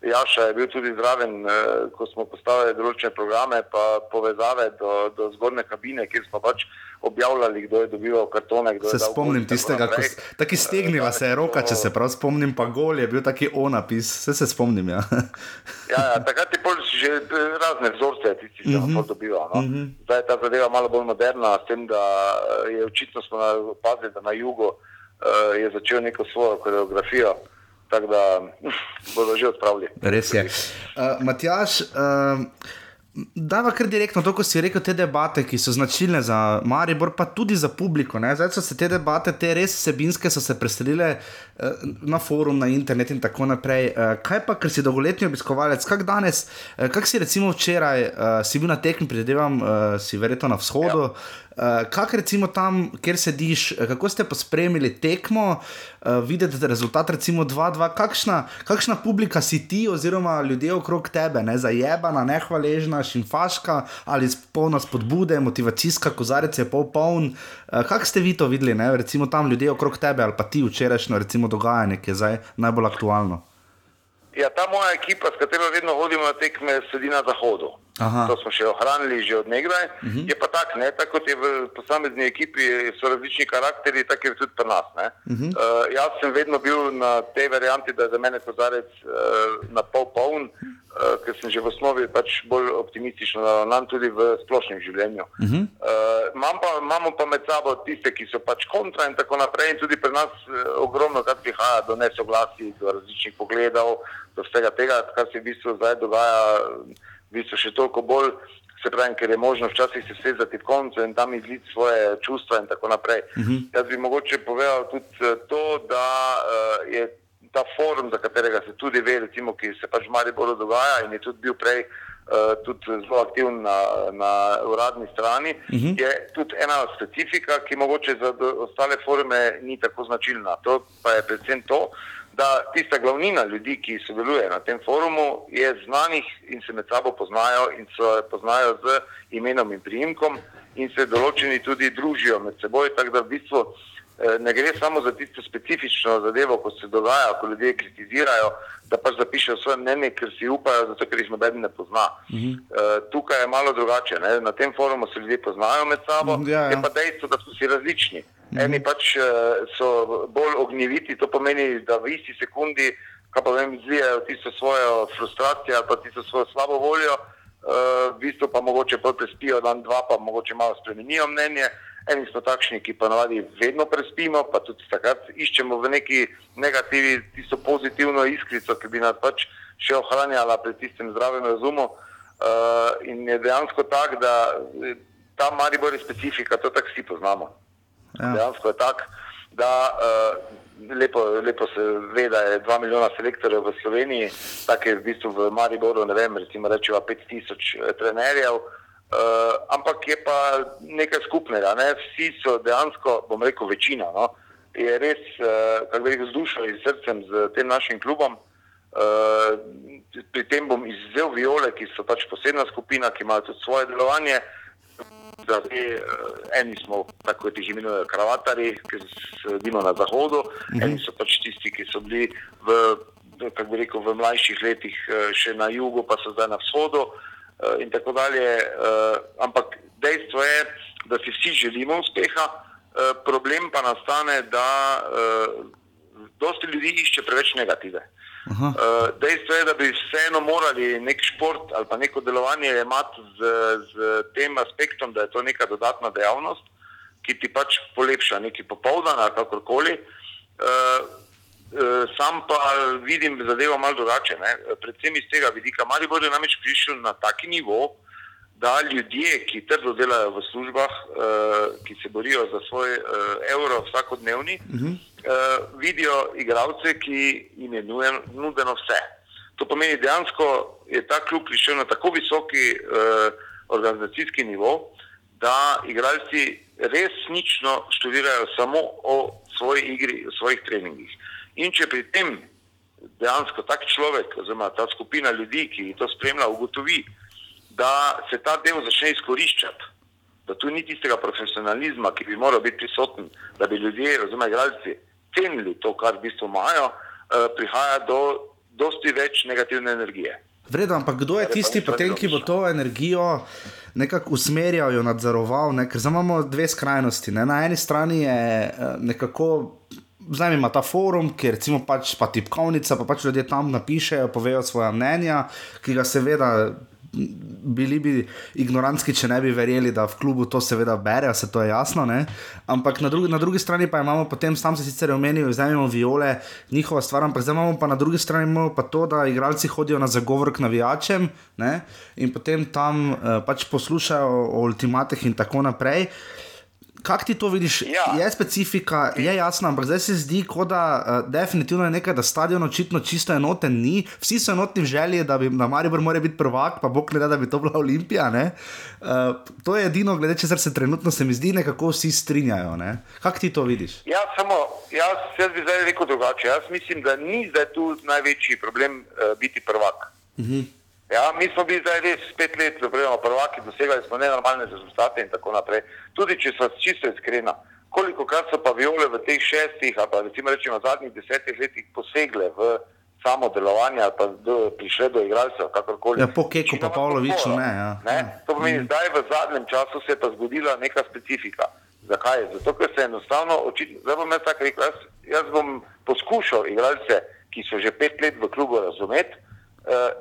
Jaša je bil tudi zraven, eh, ko smo postavili določene programe, pa povezave do, do zgornje kabine, kjer smo pač objavljali, kdo je dobival kartone. Se spomnim tistega, ko je stegnila se je roka, če se prav spomnim, pa gol je bil taki onapis, vse se spomnim. Ja. ja, ja, takrat je pol že eh, razne vzorce, tisti, ki jih dobivali. No? Uh mhm. -huh. Zdaj je ta zadeva malo bolj moderna, s tem, da eh, je očitno smo opazili, da na jugu uh, je začel neko svojo koreografijo. Tako da bodo že odpravili. Res je. <laughs> Uh, Matjaš, uh, Dava kar direktno to, ko si rekel, te debate, ki so značilne za Maribor, pa tudi za publiko. Ne? Zdaj so se te debate, te res sebinske, so se preselile uh, na forum, na internet in tako naprej. Uh, kaj pa, ker si dolgoletni obiskovalec, kak danes, uh, kak si recimo včeraj, uh, si bil na tekmi, predvidevam, uh, si verjetno na vzhodu. Ja. Uh, kaj recimo tam, kjer sediš, kako ste pospremili tekmo, uh, videti rezultat, recimo 2-2, kakšna, kakšna publika si ti, oziroma ljudje okrog tebe, ne zajebana, nehvaležna, šinfaška ali polna spodbude, motivacijska, kozarec je pol poln. Uh, kako ste vi to videli, ne? recimo tam ljudje okrog tebe ali pa ti včerajšnjo, recimo dogajanje, ki je zdaj najbolj aktualno? Ja, ta moja ekipa, s katero vedno hodimo na tekme, sedi na zahodu. Aha. To smo še ohranili že od nekdaj. Uh mhm. -huh. Je pa tako, tako kot je v posamezni ekipi, so različni karakteri, tako je tudi pri nas. Uh -huh. uh, jaz sem vedno bil na tej varianti, da je za mene kozarec uh, na pol poln, uh, ker sem že v osnovi pač bolj optimističen, nam tudi v splošnem življenju. Uh -huh. uh, pa, imamo pa med sabo tiste, ki so pač kontra in tako naprej. In tudi pri nas uh, ogromno krat prihaja do nesoglasij, do različnih pogledov, do vsega tega, kar se v bistvu zdaj dogaja. Uh, bistvu še toliko bolj, se pravi, ker je možno včasih se sezati v koncu in tam izliti svoje čustva in tako naprej. Uh mhm. -huh. Jaz bi mogoče povedal tudi eh, to, da uh, je ta forum, za katerega se tudi ve, recimo, ki se pač v Mariboru dogaja in je tudi bil prej. Uh, tudi zelo aktiven na, na uradni strani, uh mhm. -huh. je tudi ena specifika, ki mogoče za ostale forume ni tako značilna. To pa je predvsem to, da tista glavnina ljudi, ki sodeluje na tem forumu, je znanih in se med sabo poznajo in se poznajo z imenom in priimkom in se določeni tudi družijo med seboj. Tako da v bistvu eh, ne gre samo za tisto specifično zadevo, ko se dogaja, ko ljudje kritizirajo, da pač zapišejo svoje mnenje, ker si upajo, zato ker jih noben ne pozna. Uh -huh. uh, tukaj je malo drugače. Ne? Na tem forumu se ljudje poznajo med sabo, ja, ja. je pa dejstvo, da so si različni. Mhm. Eni pač uh, so bolj ognjeviti, to pomeni, da v isti sekundi, kaj pa vem, izvijajo tisto svojo frustracijo ali pa tisto svojo slabo voljo, uh, v bistvu pa mogoče bolj prespijo dan, dva, pa mogoče malo spremenijo mnenje. Eni smo takšni, ki pa navadi vedno prespimo, pa tudi takrat iščemo v neki negativi tisto pozitivno iskrico, ki bi nas pač še ohranjala pri tistem zdravem razumu. Uh, in je dejansko tako, da ta Maribor je specifika, to tako vsi poznamo. Ja. Dejansko je tako, da uh, lepo, lepo se ve, da je 2 milijona selektorjev v Sloveniji, tako je v bistvu v Mariboru, ne vem, recimo rečemo 5000 trenerjev. Uh, ampak je pa nekaj skupnega. Ne? Vsi so dejansko, bom rekel, večina. No? Je res, uh, kako bi rekel, z dušo in srcem z tem našim klubom. Uh, pri tem bom izvzel viole, ki so pač posebna skupina, ki imajo tudi svoje delovanje. Da ve, eni smo, tako jih imenujejo, kravatari, ki sedimo na zahodu, -huh. eni so pač tisti, ki so bili v, kako bi rekel, v mlajših letih še na jugu, pa so zdaj na vzhodu in tako dalje. Ampak dejstvo je, da si vsi želimo uspeha, problem pa nastane, da dosti ljudi išče preveč negative. Uh, dejstvo je, da bi vseeno morali nek šport ali pa neko delovanje imeti z, z tem aspektom, da je to neka dodatna dejavnost, ki ti pač polepša neki popoldan ali kakorkoli. Uh, uh, sam pa vidim zadevo malo drugače. Ne? Predvsem iz tega vidika, mali bodo namreč prišli na taki nivo, da ljudje, ki trdo delajo v službah, ki se borijo za svoj evro vsakodnevni, uh -huh. Uh, vidijo igralce, ki jim je nudeno vse. To pomeni, dejansko je ta klub prišel na tako visoki uh, organizacijski nivo, da igralci resnično študirajo samo o svoji igri, o svojih treningih. In če pri tem dejansko tak človek, oziroma ta skupina ljudi, ki to spremlja, ugotovi, da se ta del začne izkoriščati, da tu ni tistega profesionalizma, ki bi moral biti prisoten, da bi ljudje, oziroma igralci, cenili to, kar v bistvu imajo, eh, prihaja do dosti več negativne energije. Vredno, ampak kdo je tisti, potem, ki bo to energijo nekako usmerjal, jo nadzoroval? Ne? Ker imamo dve skrajnosti. Ne? Na eni strani je eh, nekako. Zdaj ima ta forum, kjer recimo pač pa tipkovnica, pa pač ljudje tam napišejo, povejo svoje mnenja, ki ga seveda bili bi ignorantski, če ne bi verjeli, da v klubu to seveda berejo, se to je jasno. Ne? Ampak na drugi, na drugi strani pa imamo potem, tam se sicer omenijo, zdaj imamo viole, njihova stvar, ampak zdaj imamo pa na drugi strani pa to, da igralci hodijo na zagovor k navijačem ne? in potem tam uh, pač poslušajo o ultimatih in tako naprej. Kako ti to vidiš? Ja. Je specifika, je jasno, ampak zdaj se zdi, kot da uh, definitivno je nekaj, da stadion očitno čisto enoten ni. Vsi so enotni v želji, da bi na Maribor moral biti prvak, pa bog ne da, da bi to bila Olimpija. Uh, to je edino, glede če se trenutno se mi zdi, nekako vsi strinjajo. Ne? Kako ti to vidiš? Ja, samo jaz, jaz bi zdaj rekel drugače. Jaz mislim, da ni zdaj tu največji problem uh, biti prvak. Uh mhm. Ja, mi smo bili zdaj res pet let, smo prvaki, dosegali smo nenormalne rezultate in tako naprej. Tudi če so čisto iskrena, koliko krat so pa viole v teh šestih, ali pa recimo rečemo zadnjih desetih letih posegle v samo delovanje, ali pa do, prišle do igralcev, kakorkoli. Ja, po Keku pa Pavloviču ne, ja. ne. To pomeni, mm. zdaj v zadnjem času se je pa zgodila neka specifika. Zakaj? Zato, ker se enostavno, očitno, zdaj bom jaz tako rekel, jaz, jaz bom poskušal igralce, ki so že pet let v klubu razumeti,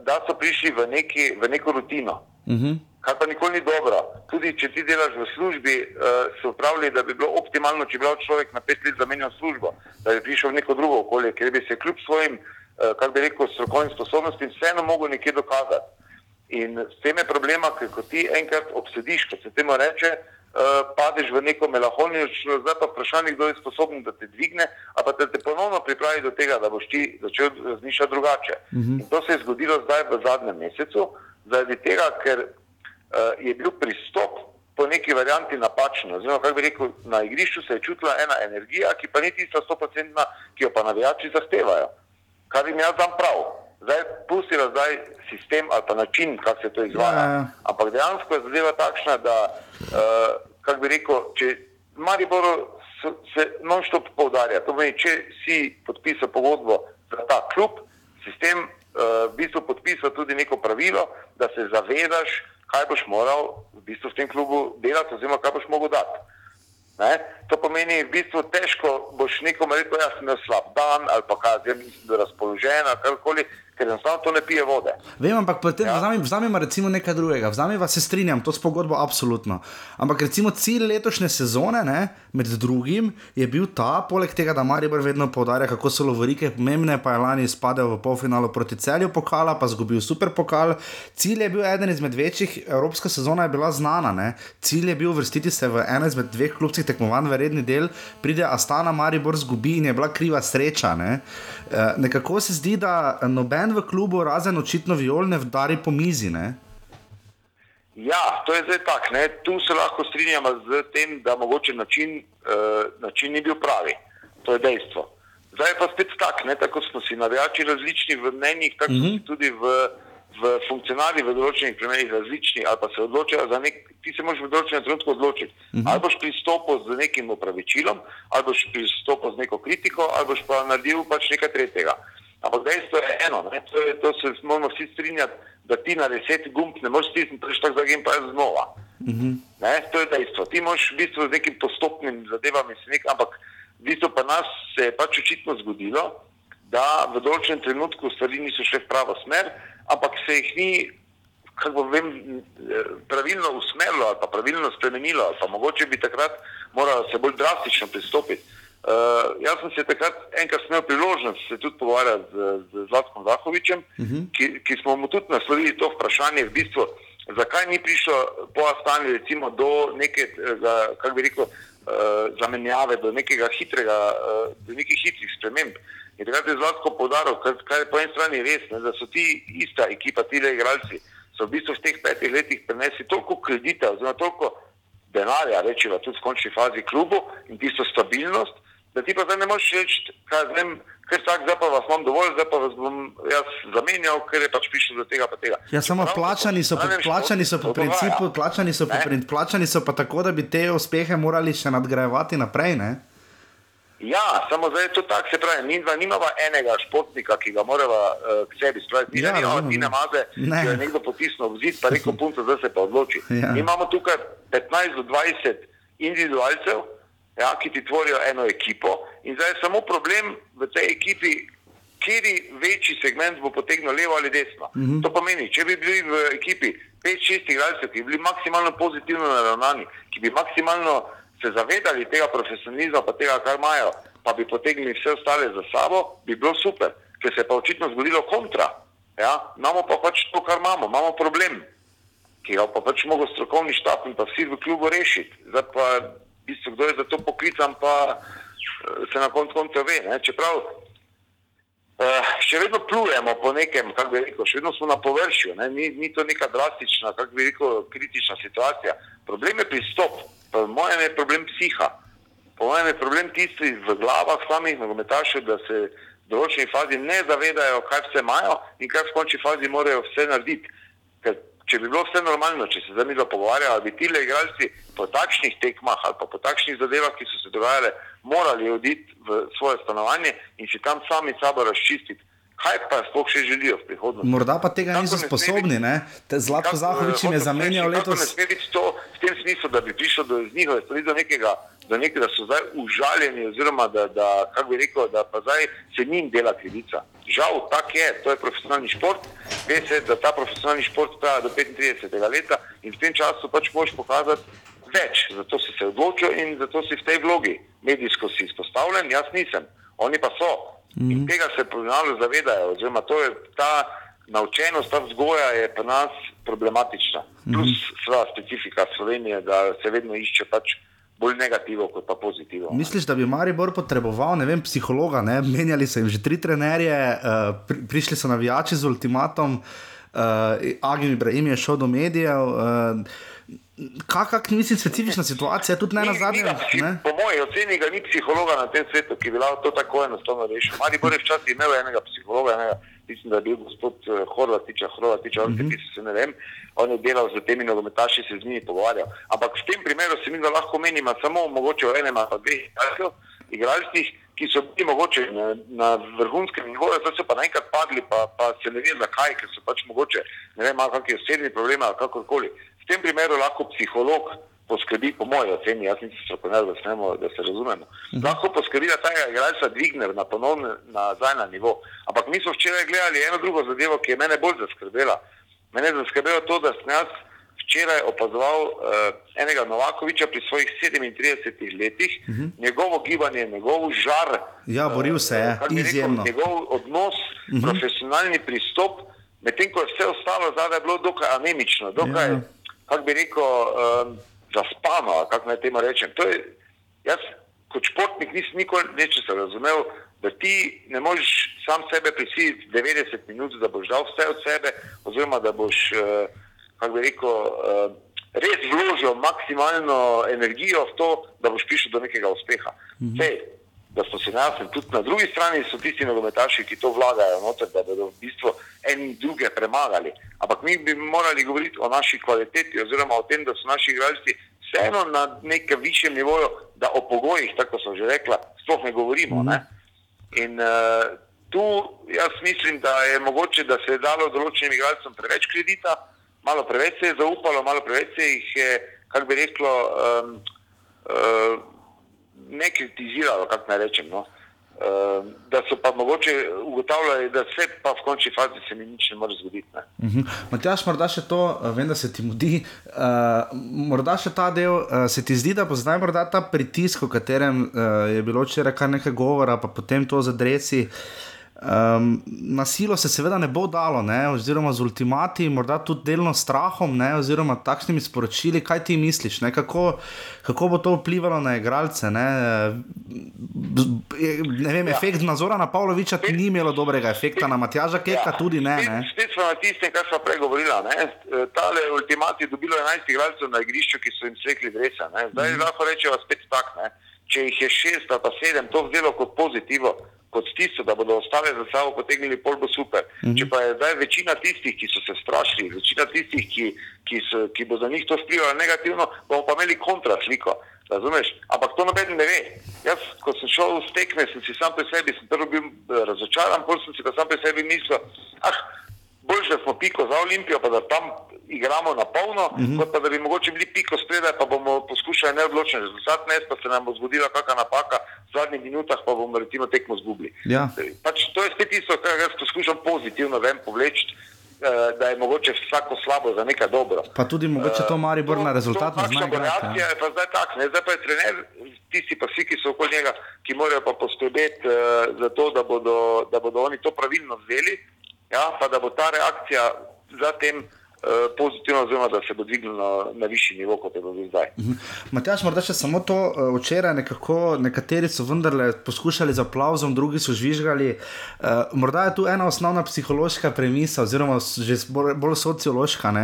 da so prišli v, neki, v neko rutino. Uh mhm. -huh. Kar pa nikoli ni dobro. Tudi če ti delaš v službi, uh, so pravili, da bi bilo optimalno, če bi človek na pet let zamenjal službo, da bi prišel v neko drugo okolje, ker bi se kljub svojim, uh, kako bi rekel, strokovnim sposobnostim vseeno mogel nekje dokazati. In s tem je problema, ker ko ti enkrat obsediš, kot se temu reče, padeš v neko melahonijo, zdaj pa vprašanje, kdo je sposoben, da te dvigne, ali pa da te ponovno pripravi do tega, da boš ti začel razmišljati drugače. Uh mhm. -huh. In to se je zgodilo zdaj v zadnjem mesecu, zaradi tega, ker uh, je bil pristop po neki varianti napačen. Oziroma, kako bi rekel, na igrišču se je čutila ena energija, ki pa ni tista stoprocentna, ki jo pa navijači zahtevajo. Kar jim jaz dam prav. Zdaj, pustila zdaj sistem ali pa način, kako se to izvaja. Ja, ja. Ampak dejansko je zadeva takšna, da uh, kako bi rekel, če Maribor se non-stop poudarja, to pomeni, če si podpisal pogodbo za ta klub, sistem uh, v bistvu podpisal tudi neko pravilo, da se zavedaš, kaj boš moral v bistvu v tem klubu delati, oziroma kaj boš mogel dati. Ne? To pomeni, v bistvu težko boš nekomu rekel, da ja, sem imel slab dan ali pa kaj, da nisem razpoložen ali karkoli ker enostavno to ne pije vode. Vem, ampak ja. vzamemo recimo nekaj drugega. Vzamemo, se strinjam, to s pogodbo absolutno. Ampak recimo cilj letošnje sezone, ne, med drugim, je bil ta, poleg tega, da Maribor vedno povdarja, kako so lovorike pomembne, pa je lani izpadel v polfinalu proti celju pokala, pa zgubil super pokal. Cilj je bil eden izmed večjih, evropska sezona je bila znana. Ne. Cilj je bil vrstiti se v eno izmed dveh klubskih tekmovanj, v redni del, pride Astana, Maribor zgubi in je bila kriva sreča. Ne. E, nekako se zdi, da noben v klubu, razen očitno violne, vdari po mizi. Ne? Ja, to je zdaj tako. Tu se lahko strinjamo z tem, da mogoče način, uh, način ni bil pravi. To je dejstvo. Zdaj je pa spet tako, tako smo si navijači različni v mnenjih, tako uh -huh. tudi v, v funkcionarji v določenih primerih različni ali pa se odločajo za nek ti se moraš v določenem trenutku odločiti. Uh -huh. Ali boš pristopil z nekim upravičilom, ali boš pristopil z neko kritiko, ali boš pa naredil pač nekaj tretjega. Ampak dejstvo je eno, ne, to, je, to se moramo vsi strinjati, da ti na deset gumb ne moreš stisniti, preš tako za gem pa je znova. Uh -huh. ne, to je dejstvo. Ti moraš v bistvu z nekim postopnim zadevami nek, ampak v bistvu pa nas se je pač očitno zgodilo, da v določenem trenutku stvari niso šle v pravo smer, ampak se jih ni kako vem, pravilno usmerilo ali pa pravilno spremenilo, ali pa mogoče bi takrat moralo se bolj drastično pristopiti. Uh, jaz sem se takrat enkrat imel priložnost se tudi pogovarjati z, z Zlatkom Zahovičem, uh mhm. -huh. ki, ki smo mu tudi naslovili to vprašanje, v bistvu, zakaj ni prišlo po Astani recimo do neke, kako bi rekel, uh, zamenjave, do nekega hitrega, uh, do nekih hitrih sprememb. In takrat je Zlatko podaril, kar, kar je po eni strani res, ne, da so ti ista ekipa, ti le igralci, so v bistvu v teh petih letih prenesli toliko kredita, oziroma toliko denarja, rečemo tudi v končni fazi klubu in tisto stabilnost, da ti pa zdaj ne moreš reči, kaj vem. Ker tak, zdaj pa vas imam dovolj, zdaj pa vas bom jaz zamenjal, ker je pač prišlo do tega. tega. Ja, samo plačani so, po, plačani so po principu, plačani so, po, plačani so pa tako, da bi te uspehe morali še nadgrajevati naprej. Ne? Ja, samo zdaj je to tako, se pravi, mi dva nimamo enega športnika, ki ga moramo uh, k sebi spraviti. Ja, ne, ne, ne, maze, ne. Ki je nekdo potisnil v zid, pa rekel, punca, zdaj se pa odloči. Ja. Mi imamo tukaj 15 do 20 individualcev, ja, ki ti tvorijo eno ekipo in zdaj je samo problem v tej ekipi, kjeri večji segment bo potegnil levo ali desno. Mhm. -huh. To pomeni, če bi bili v ekipi 5-6 igralcev, ki bi bili maksimalno pozitivno naravnani, ki bi maksimalno se zavedali tega profesionalizma, pa tega, kar imajo, pa bi potegnili vse ostale za sabo, bi bilo super, ker se je pa očitno zgodilo kontra. Ja? Imamo pa pač to, kar imamo, imamo problem, ki ga pa pač mogo strokovni štab in pa vsi v klubu rešiti. Zdaj pa, bistvo, kdo je za to poklican, pa eh, se na koncu konca ve. Ne? Čeprav Uh, še vedno plujemo po nekem, kako bi rekel, še vedno smo na površju, ni, ni to neka drastična, kako bi rekel, kritična situacija. Problem je pristop, Po mojem je problem psiha, po mojem je problem tisti v glavah samih nogometašev, da se v določeni fazi ne zavedajo, kaj vse imajo in kaj v končni fazi morajo vse narediti. Če bi bilo vse normalno, če se z njimi pogovarjali, bi ti le igralci po takšnih tekmah ali po takšnih zadevah, ki so se dogajale, morali oditi v svoje stanovanje in si tam sami sabo razčistiti kaj pa sploh še želijo v prihodnosti. Morda pa tega niso sposobni, ne? Zlato Zahovič jim je zamenjal letos. Ne sme biti to v tem smislu, da bi prišlo do njihove stvari, do nekega, do nekega, da so zdaj užaljeni, oziroma da, da kako bi rekel, da pa zdaj se njim dela krivica. Žal, tak je, to je profesionalni šport, ve se, da ta profesionalni šport traja do 35. leta in v tem času pač moš pokazati več, zato si se odločil in zato si v tej vlogi medijsko si izpostavljen, jaz nisem, oni pa so. Mm -hmm. Tega se poznalo zavedajo, oziroma to je ta naučenost, ta vzgoja je pa nas problematična. Mm -hmm. Plus sva specifika Slovenije, da se vedno išče pač bolj negativno kot pa pozitivno. Misliš, da bi Maribor potreboval, ne vem, psihologa, ne? menjali so jim že tri trenerje, uh, pri, prišli so navijači z ultimatom, uh, Agim Ibrahim je šel do medijev. Uh, Kakšna je mislim, specifična situacija, tudi ne na zadnjem? Po mojem oceni ga ni psihologa na tem svetu, ki bi lahko to tako enostavno rešil. Mari bo včasih imel enega psihologa, enega, mislim, da je bil gospod eh, Horvatiča, Horvatiča, mm -hmm. se ne vem, on je delal z temi nogometaši, se z njimi pogovarjal. Ampak v tem primeru se mi da lahko menimo samo mogoče o enem ali dveh igralcih, ki so bili mogoče na, na vrhunskem nivoju, zdaj so pa naenkrat padli, pa, pa se ne ve zakaj, ker so pač mogoče, ne vem, kakšni osebni problemi ali kakorkoli. V tem primeru lahko psiholog poskrbi, po mojem oceni, jaz nisem strokovnjak, da, da se razumemo, mhm. lahko poskrbi, da ta igralca dvigne na ponovno nazaj na nivo. Ampak mi smo včeraj gledali eno drugo zadevo, ki je mene bolj zaskrbela. Mene je zaskrbelo to, da sem jaz včeraj opazoval uh, enega Novakoviča pri svojih 37 letih, uh mhm. -huh. njegovo gibanje, njegov žar. Ja, boril se je, uh, izjemno. Njegov odnos, uh mhm. -huh. profesionalni pristop, medtem ko je vse ostalo zadaj bilo dokaj anemično, dokaj. Ja kako bi rekel, um, zaspano, kako naj temu rečem. Je, jaz, kot športnik, nisem nikoli nečesa razumel, da ti ne moreš sam sebe prisiliti 90 minut, da boš dal vse od sebe, oziroma da boš, uh, kako bi rekel, uh, res vložil maksimalno energijo v to, da boš prišel do nekega uspeha. Mhm. Sej, da so se jasni. Tudi na drugi strani so tisti nogometaši, ki to vlagajo, noter, da bodo v bistvu eni druge premagali. Ampak mi bi morali govoriti o naši kvaliteti, oziroma o tem, da so naši igralci vseeno na nekem višjem nivoju, da o pogojih, tako sem že rekla, sploh ne govorimo. Ne? In uh, tu jaz mislim, da je mogoče, da se je dalo določenim igralcem preveč kredita, malo preveč se je zaupalo, malo preveč se jih je, kako bi reklo, um, uh, ne kritiziralo, kako naj rečem. No? Uh, da so pa mogoče ugotavljali, da se pa v končni fazi se mi nič ne more zgoditi. Uh mhm. -huh. Matjaš, morda še to, uh, vem, da se ti mudi. Uh, morda še ta del, uh, se ti zdi, da bo zdaj morda ta pritisk, o katerem uh, je bilo včeraj kar nekaj govora, pa potem to zadreci. Uh, Um, na silo se seveda ne bo dalo, ne? oziroma z ultimati, morda tudi delno strahom, ne? oziroma takšnimi sporočili. Kaj ti misliš, kako, kako bo to vplivalo na igralce? Ne? Ne vem, ja. Efekt nadzora na Pavloviča ti ni imelo dobrega efekta, na Matjaža Keka ja. tudi ne. ne? Spet smo na tistem, kar smo prej govorili. Tale ultimati je dobilo 11 igralcev na igrišču, ki so jim svetli dresa. Zdaj mm. lahko rečemo spet tak. Ne? Če jih je šest ali pa sedem, to vzelo kot pozitivno kot tisto, da bodo ostale za sabo potegnili pol bo super. Mm -hmm. Če pa je zdaj večina tistih, ki so se strašili, večina tistih, ki, ki, so, ki bo za njih to vplivalo negativno, bomo pa imeli kontra sliko. Razumeš? Ampak to noben ne ve. Jaz, ko sem šel v stekme, sem si sam pri sebi, sem prvo bil eh, razočaran, potem sem si pa sam pri sebi mislil, ah, bolj da smo piko za Olimpijo, pa da tam igramo na polno, uh mhm. -huh. kot pa da bi mogoče bili piko spredaj, pa bomo poskušali neodločen rezultat, ne pa se nam bo zgodila kakšna napaka v zadnjih minutah, pa bomo recimo tekmo zgubili. Ja. Pač, to je spet tisto, kar jaz poskušam pozitivno ven povleči. Eh, da je mogoče vsako slabo za nekaj dobro. Pa tudi mogoče to mari bolj na rezultat. Reakcija je pa zdaj tak, ne? zdaj pa je trener, tisti pa vsi, ki so okoli njega, ki morajo pa poskrbeti uh, za to, da bodo, da bodo oni to pravilno vzeli, ja? pa da bo ta reakcija zatem Eh, pozitivno, oziroma da se bo dvignil na, na višji nivo, kot je bilo zdaj. Uh mhm. -huh. Matjaš, morda še samo to, uh, včeraj nekako nekateri so vendarle poskušali z aplauzom, drugi so žvižgali. Uh, morda je tu ena osnovna psihološka premisa, oziroma že bolj, bolj sociološka. Uh,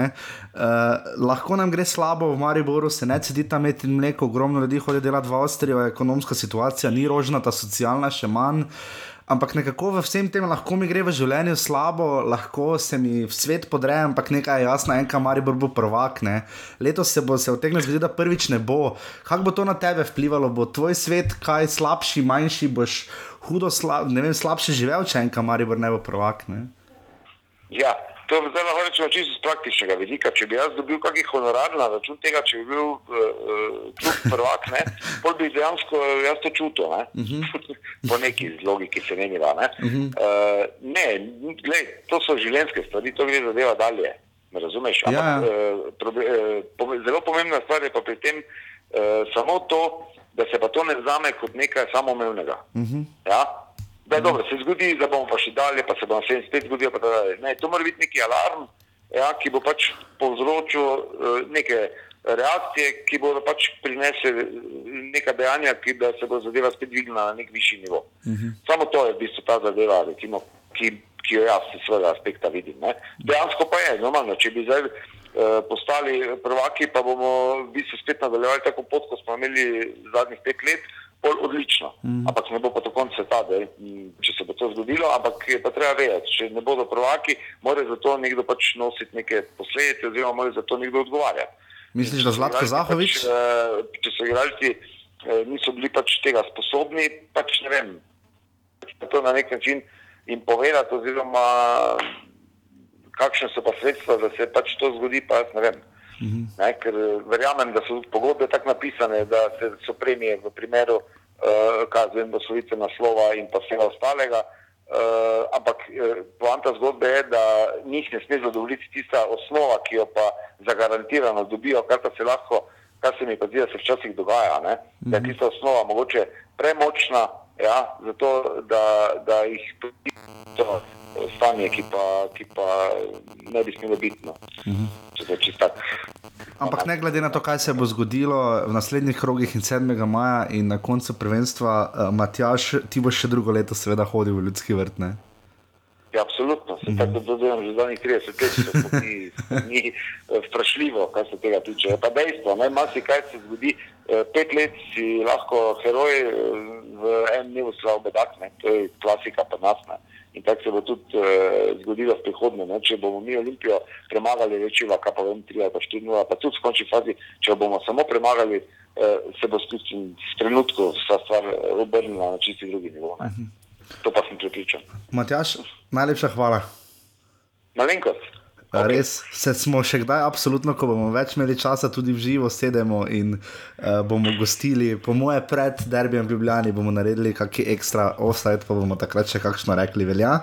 lahko nam gre slabo v Mariboru, se ne cedi tam imeti mleko, ogromno ljudi hodi delati v Avstrijo, ekonomska situacija ni rožna, ta socialna še manj. Uh, ampak nekako v vsem tem lahko mi gre v življenju slabo, lahko se mi v svet podre, ampak nekaj je jasno, en kamari bo prvak. Ne. Letos se bo se vtegnil zgoditi, da prvič ne bo. Kako bo to na tebe vplivalo? Bo tvoj svet kaj slabši, manjši, boš hudo, slab, ne vem, slabše živel, če en kamari bo ne bo prvak. Ne. Ja, To je zdaj lahko rečemo čisto z praktičnega vidika. Če bi jaz dobil kakšen honorar na račun tega, če bi bil uh, prvak, ne, bi dejansko jaz to čutil. Ne? Uh mhm. -huh. <laughs> po neki logiki se menila. Ne, uh -huh. uh, ne gled, to so življenjske stvari, to gre zadeva dalje. Me razumeš? Ampak, ja. uh, probe, uh, zelo pomembna stvar je pa pri tem uh, samo to, da se pa to ne zame kot nekaj samoumevnega. Uh mhm. -huh. ja? Da je dobro, se zgodi, da bomo pa še dalje, pa se bo vse spet zgodilo. Ne, to mora biti neki alarm, ja, ki bo pač povzročil uh, neke reakcije, ki bodo pač prinesli eh, neka dejanja, ki da se bo zadeva spet dvignila na nek višji nivo. Uh mhm. -huh. Samo to je v bistvu ta zadeva, recimo, ki, ki jo jaz iz svojega aspekta vidim. Ne. Dejansko pa je, normalno, če bi zdaj. Uh, postali prvaki, pa bomo v bistvu spet nadaljevali tako pot, kot smo imeli zadnjih pet let, bolj odlično. Mm. Ampak ne bo pa do konca sveta, če se bo to zgodilo. Ampak je pa treba vedeti, če ne bodo prvaki, mora za to nekdo pač nositi neke posledice, oziroma mora za to nekdo odgovarjati. Misliš, da Zlatko Zahovič? Pač, uh, če so igralci uh, niso bili pač tega sposobni, pač ne vem, to na nek način jim povedati, oziroma kakšne so pa sredstva, da se pač to zgodi, pa jaz ne vem. Ne, ker eh, verjamem, da so pogodbe tako napisane, da se, so premije v primeru uh, kazen, poslovice naslova in pa vsega ostalega. Uh, ampak poanta zgodbe je, da njih ne sme zadovoljiti tista osnova, ki jo pa zagarantirano dobijo, kar pa se lahko, kar se mi pa zdi, da se včasih dogaja. Mm -hmm. Da je mhm. tista osnova mogoče premočna, ja, zato da, da jih tudi to stanje, ki pa, ki pa ne bi smelo biti. No. Mm -hmm. Ampak ne glede na to, kaj se bo zgodilo v naslednjih krogih in 7. maja in na koncu prvenstva, uh, Matjaš, ti boš še drugo leto seveda hodil v ljudski vrt. Ne? Ja, absolutno, se mm -hmm. tako dodajem že zadnjih 30 let, da ni, ni vprašljivo, kar se tega tiče. Je pa dejstvo, ne, masi kaj se zgodi, eh, pet let si lahko heroj eh, v enem dnevu slav bedak, ne? to je klasika pa nas. Ne? In tako se bo tudi uh, zgodilo v prihodnje. Ne? Če bomo mi Olimpijo premagali, rečeva, kaj pa vem, 3 ali 4 0, pa tudi v končni fazi, če bomo samo premagali, uh, se bo s tistim trenutkom vsa stvar obrnila na čisti drugi nivo. Ne? To pa sem pripričan. Matjaš, najlepša hvala. Malenkost. Okay. Res se smo še kdaj, absolutno, ko bomo več imeli časa, tudi v živo sedemo in uh, bomo gostili. Po moje, pred derbijem v Ljubljani bomo naredili kakšen ekstra offside, pa bomo takrat še kakšno rekli, velja.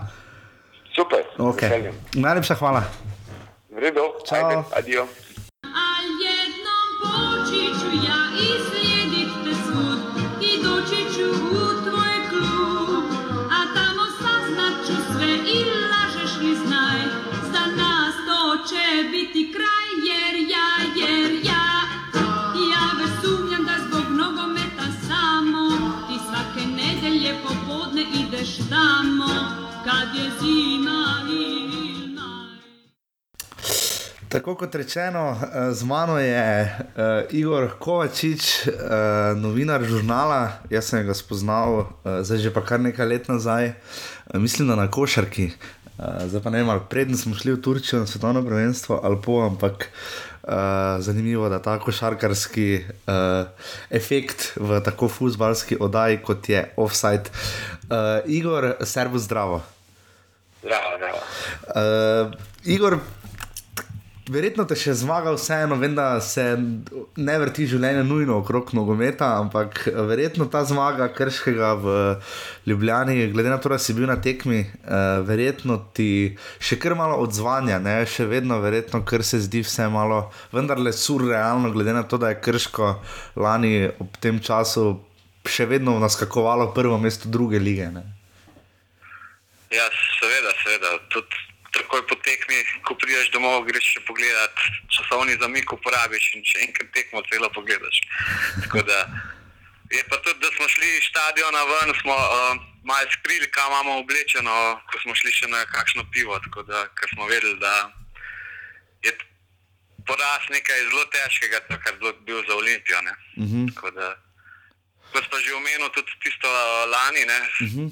Super. Okay. Najlepša hvala. Vredo, čau. Adijo. Tako kot rečeno, eh, z mano je uh, Igor Kovačič, uh, novinar žurnala. Jaz sem ga spoznal, uh, zdaj že pa kar nekaj let nazaj, uh, mislim, da na košarki. Uh, zdaj pa ne vem, prednjo smo šli v Turčijo na svetovno prvenstvo ali po, ampak uh, zanimivo, da ta košarkarski uh, efekt v tako futbalski oddaji, kot je offside. Uh, Igor, servo zdravo. Zdravo, zdravo. Uh, Igor, Verjetno te še zmaga, vseeno, vem, da se ne vrti življenje nujno okrog nogometa, ampak verjetno ta zmaga krškega v Ljubljani, glede na to, da si bil na tekmi, uh, verjetno ti še kar malo odzvanja, ne? še vedno, verjetno, ker se zdi vse malo, vendar le surrealno, glede na to, da je krško lani ob tem času še vedno naskakovalo prvo mesto druge lige. Ne? Ja, seveda, seveda. Tudi takoj po tekmi, ko prideš domov, greš še pogledat časovni zamik, uporabiš in če enkrat tekmo celo pogledaš. Da, je pa tudi, da smo šli iz stadiona ven, smo uh, malo skrili, kam imamo oblečeno, ko smo šli še na kakšno pivo, da, ker smo vedeli, da je poraz nekaj zelo težkega, to, kar je bil za Olimpijo. Uh mhm. -huh. Kot pa že omenil, tudi tisto lani. Uh mhm. -huh.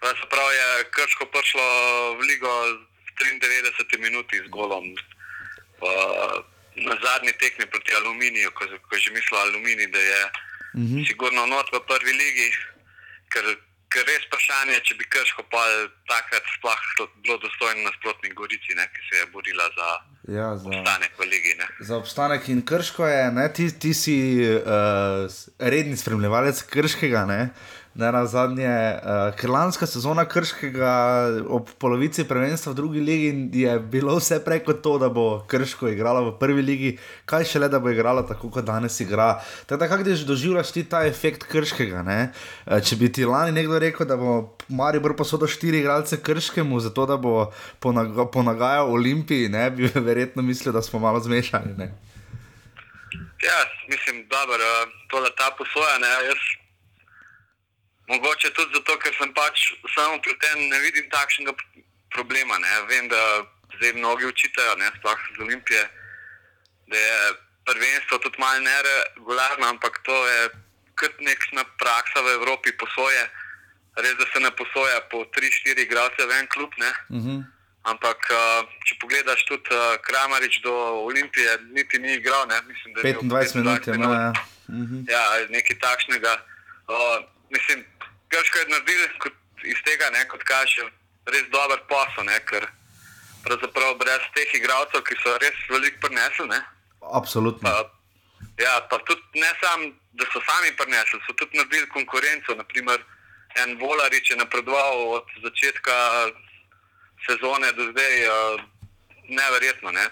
Prav je krško prišlo v ligo 93 minuti z golom. Uh, na zadnji tekmi proti Aluminiju, ko, ko že mislil Aluminij, da je uh mhm. -huh. sigurno not v prvi ligi, ker, ker res vprašanje, če bi krško pa takrat sploh bilo dostojno nasprotnik Gorici, ne, ki se je borila za. Ja, za obstanek v Ligi. Ne. Za obstanek in krško je, ne, ti, ti si uh, redni spremljevalec krškega. Ne. Ne na zadnje, uh, ker lanska sezona krškega ob polovici prvenstva v drugi ligi je bilo vse preko to, da bo krško igrala v prvi ligi, kaj še le, da bo igrala tako, kot danes igra. Tako, kako ti doživljaš ti ta efekt krškega? Uh, če bi ti lani nekdo rekel, da bo Mari br posodo štiri igralce krškemu, zato da bo ponaga, ponagajal Olimpiji, ne bi <laughs> verjetno mislil, da smo malo zmešani. Ne? Ja, mislim, da je to ta posoja. Mogoče tudi zato, ker sem pač samo pri tem ne vidim takšnega problema. Ne. Vem, da zdaj mnogi učitajo, sploh z Olimpije, da je prvenstvo tudi malo neregularno, ampak to je kot nekšna praksa v Evropi posoje. Res, da se ne posoja po 3-4 igralce v en klub. Uh mhm. -huh. Ampak, če pogledaš tudi Kramarič do Olimpije, niti ni igral. Ne. Mislim, 25 minut je imel. Ja. Uh -huh. ja, nekaj takšnega. Uh, mislim, Grško je naredil iz tega, ne, kot kaže, res dober posel, ne, ker pravzaprav brez teh igralcev, ki so res veliko prinesli. Ne, Absolutno. Pa, ja, pa tudi ne samo, da so sami prinesli, so tudi naredili konkurenco. Naprimer, en Volarič je napredoval od začetka sezone do zdaj, uh, neverjetno. Ne,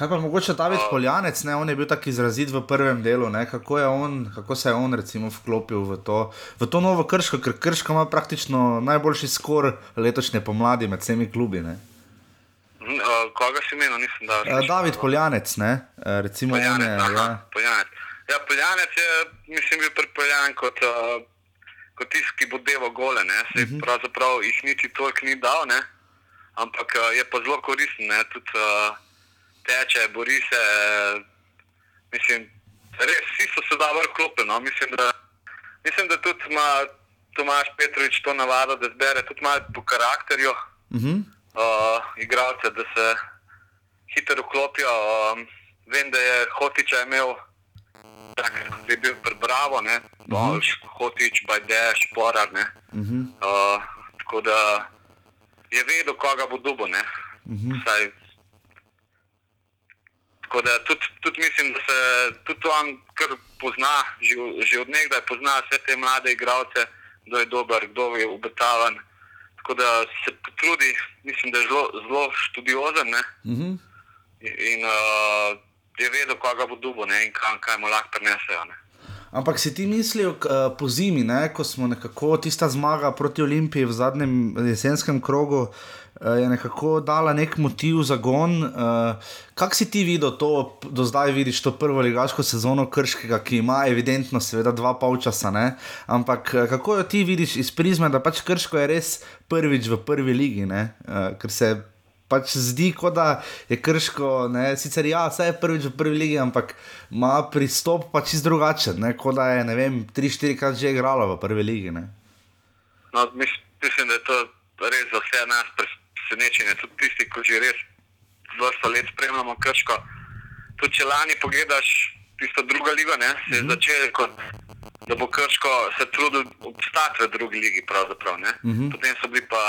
Kaj pa mogoče David Poljanec, ne? on je bil tako izrazit v prvem delu, kako, on, kako se je on recimo vklopil v to, v to novo krško, ker krško ima praktično najboljši skor letošnje pomladi med vsemi klubi. Ne? Uh, koga si imel, nisem dal? Uh, David Poljanec, ne? Recimo Poljanec, je, aha, ja. Poljanec. Ja, Poljanec je, mislim, bil pripeljan kot, uh, kot tisti, ki bo devo gole, ne? Se uh. -huh. pravzaprav jih niti toliko ni dal, ne? Ampak uh, je pa zelo koristen, ne? Tudi, uh, teče, bori se. Mislim, res vsi so se dobro klopili. No. Mislim, da, mislim, da tudi ima Tomaš Petrovič to navado, da zbere tudi malo po karakterju Uh -huh. uh, igralce, da se hitro vklopijo. Um, vem, da je Hotiča imel, tak, da je bil prebravo, ne, Bolš, Hotič, Bajde, Šporar, ne. Uh -huh. Uh, tako da je vedel, koga bo dubo, ne. Mhm. Vsaj, tako da tudi, tudi mislim, da se tudi on kar pozna, že, že od nekdaj pozna vse te mlade igralce, kdo je dober, kdo je obetaven. Tako da se potrudi, mislim, da je zelo, zelo študiozen ne. Uh -huh. in, in uh, je vedel, koga bo dubo ne, in kaj, kaj mu lahko prenesejo. Ne. Ampak si ti mislil uh, po zimi, ne, ko smo nekako tista zmaga proti Olimpiji v zadnjem jesenskem krogu, uh, je nekako dala nek motiv za gon. Uh, Kako si ti videl to, do zdaj vidiš to prvo ligaško sezono Krškega, ki ima evidentno, seveda, dva polčasa, ne? ampak uh, kako jo ti vidiš iz prizme, da pač Krško je res prvič v prvi ligi, ne? ker se pač zdi, kot da je krško, ne, sicer ja, vse je prvič v prvi ligi, ampak ima pristop pač čist drugačen, ne, kot da je, ne vem, tri, štiri krat že igrala v prvi ligi. Ne. No, mis, mislim, da je to res za vse nas presenečenje. Tudi tisti, ki že res vrsto let spremljamo krško. Tudi če lani pogledaš tisto drugo ligo, ne, se je začelo kot da bo krško se trudil obstati v drugi ligi. ne. Mhm. Potem so bili pa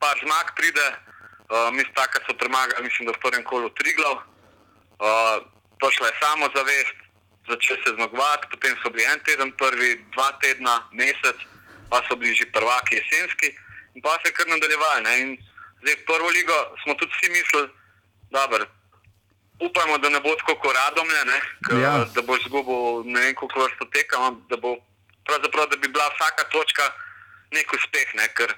par zmag, pride, uh, mi staka so premagali, mislim, da v prvem kolu Triglav. Uh, prišla je samo zavest, začel se zmagovati, potem so bili en teden prvi, dva tedna, mesec, pa so bili že prvaki jesenski in pa se je kar nadaljevali. Zdaj prvo ligo smo tudi vsi mislili, da upamo, da ne bo tako kot radomlje, ne, k, Ja. da bo izgubil ne vem koliko vrsto tekem, da bo pravzaprav, da bi bila vsaka točka nek uspeh, ne, ker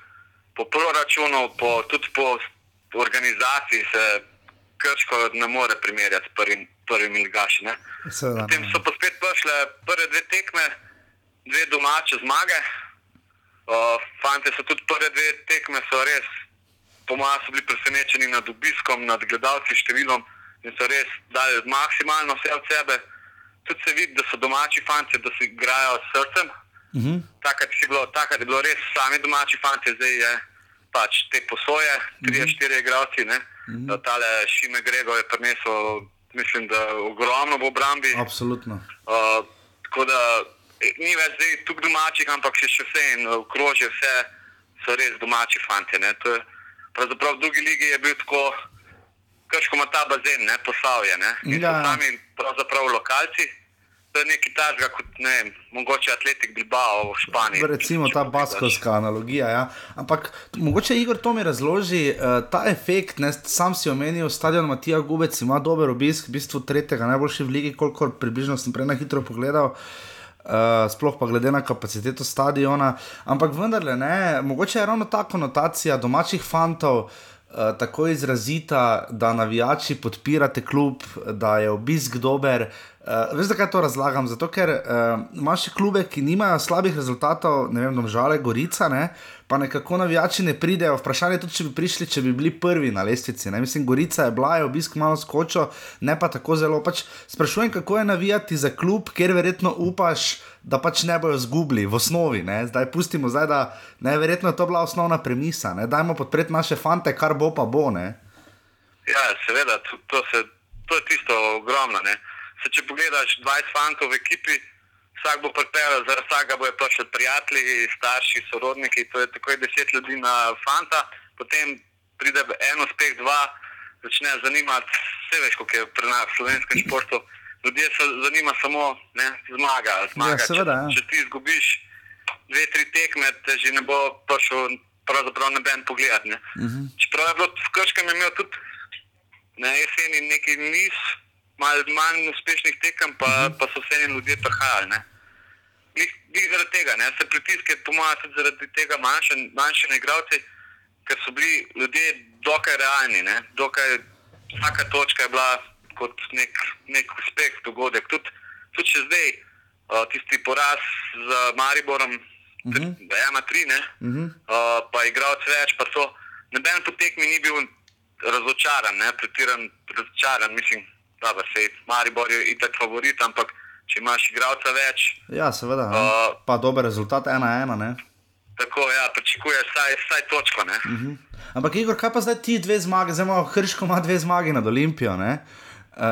po proračunu, po, tudi po organizaciji se Krško ne more primerjati s prvim, prvimi ligaši. Potem so pa spet prišle prve dve tekme, dve domače zmage. Uh, fante so tudi prve dve tekme, so res, po mojem, so bili presenečeni nad obiskom, nad gledalci številom in so res dali maksimalno vse od sebe. Tudi se vidi, da so domači fanti, da si igrajo s srcem. Uh -huh. Takrat je bilo, takrat je bilo res sami domači fanti, zdaj je pač te posoje, tri, mm -hmm. štiri igralci. Mm -hmm. Tale Šime Grego je prinesel, mislim, da ogromno v obrambi. Absolutno. Uh, tako da eh, ni več zdaj tukaj domačih, ampak še, še vse in okrožje, vse so res domači fanti. ne. To je- Pravzaprav v drugi ligi je bil tako, krško ima ta bazen, ne posavje. Ne? In Ja. so sami pravzaprav lokalci. To je nekaj takega kot ne vem, mogoče Atletik Bilbao v Španiji. Recimo ta baskovska analogija. Ja. Ampak mogoče Igor to mi razloži, uh, ta efekt, ne, sam si omenil, stadion Matija Gubec ima dober obisk, v bistvu tretjega najboljši v ligi, kolikor približno sem prej na hitro pogledal. Uh, sploh pa glede na kapaciteto stadiona, ampak vendarle ne, mogoče je ravno ta konotacija domačih fantov uh, tako izrazita, da navijači podpirate klub, da je obisk dober. Uh, veš, zakaj to razlagam? Zato, ker uh, imaš klube, ki nimajo slabih rezultatov, ne vem, domžale, Gorica, ne, pa nekako navijači ne pridejo. Vprašanje je tudi, če bi prišli, če bi bili prvi na lestvici. Ne. Mislim, Gorica je bila, je obisk malo skočil, ne pa tako zelo. Pač sprašujem, kako je navijati za klub, ker verjetno upaš, da pač ne bojo zgubili v osnovi. Ne. Zdaj pustimo, zdaj, da ne, verjetno je to bila osnovna premisa. Ne. Dajmo podpreti naše fante, kar bo pa bo. Ne. Ja, seveda, to, to, se, to je tisto ogromno. Ne. Se, če pogledaš 20 fantov v ekipi, vsak bo pripeljal, zaradi vsakega bojo prišli prijatelji, starši, sorodniki, to je takoj 10 ljudi na fanta, potem pride en uspeh, dva, začne zanimati, vse veš, kako je pri nas v slovenskem športu. Ljudje se zanima samo ne, zmaga. zmaga. Ja, seveda, ja. če, če ti izgubiš dve, tri tekme, te že ne bo prišel pravzaprav noben pogled. Ne. Uh -huh. Čeprav je bilo v Krškem imel tudi na jeseni neki niz mal, manj uspešnih tekem, pa, uh -huh. pa so vse ljudje prihajali. ne. Glih zaradi tega, ne, se pritiske, po mojem, tudi zaradi tega manjše, manjše na igralce, ker so bili ljudje dokaj realni. Ne, dokaj, vsaka točka je bila kot nek, nek uspeh, dogodek. Tudi, tudi še zdaj, uh, tisti poraz z Mariborom, uh -huh. ena tri, ne, uh -huh. uh, pa igralec več, pa to. Noben po tekmi ni bil razočaran, ne, pretiran razočaran, mislim, da se je Maribor je itak favorit, ampak če imaš igralca več. Ja, seveda. Uh, Uh, pa dober rezultat, ena ena. Ne? tako ja, pričakuješ vsaj, vsaj točko. Ne? Mhm. Ampak, Igor, kaj pa zdaj ti dve zmage, zdaj imamo Hrško, ima dve zmage nad Olimpijo. Ne? Uh,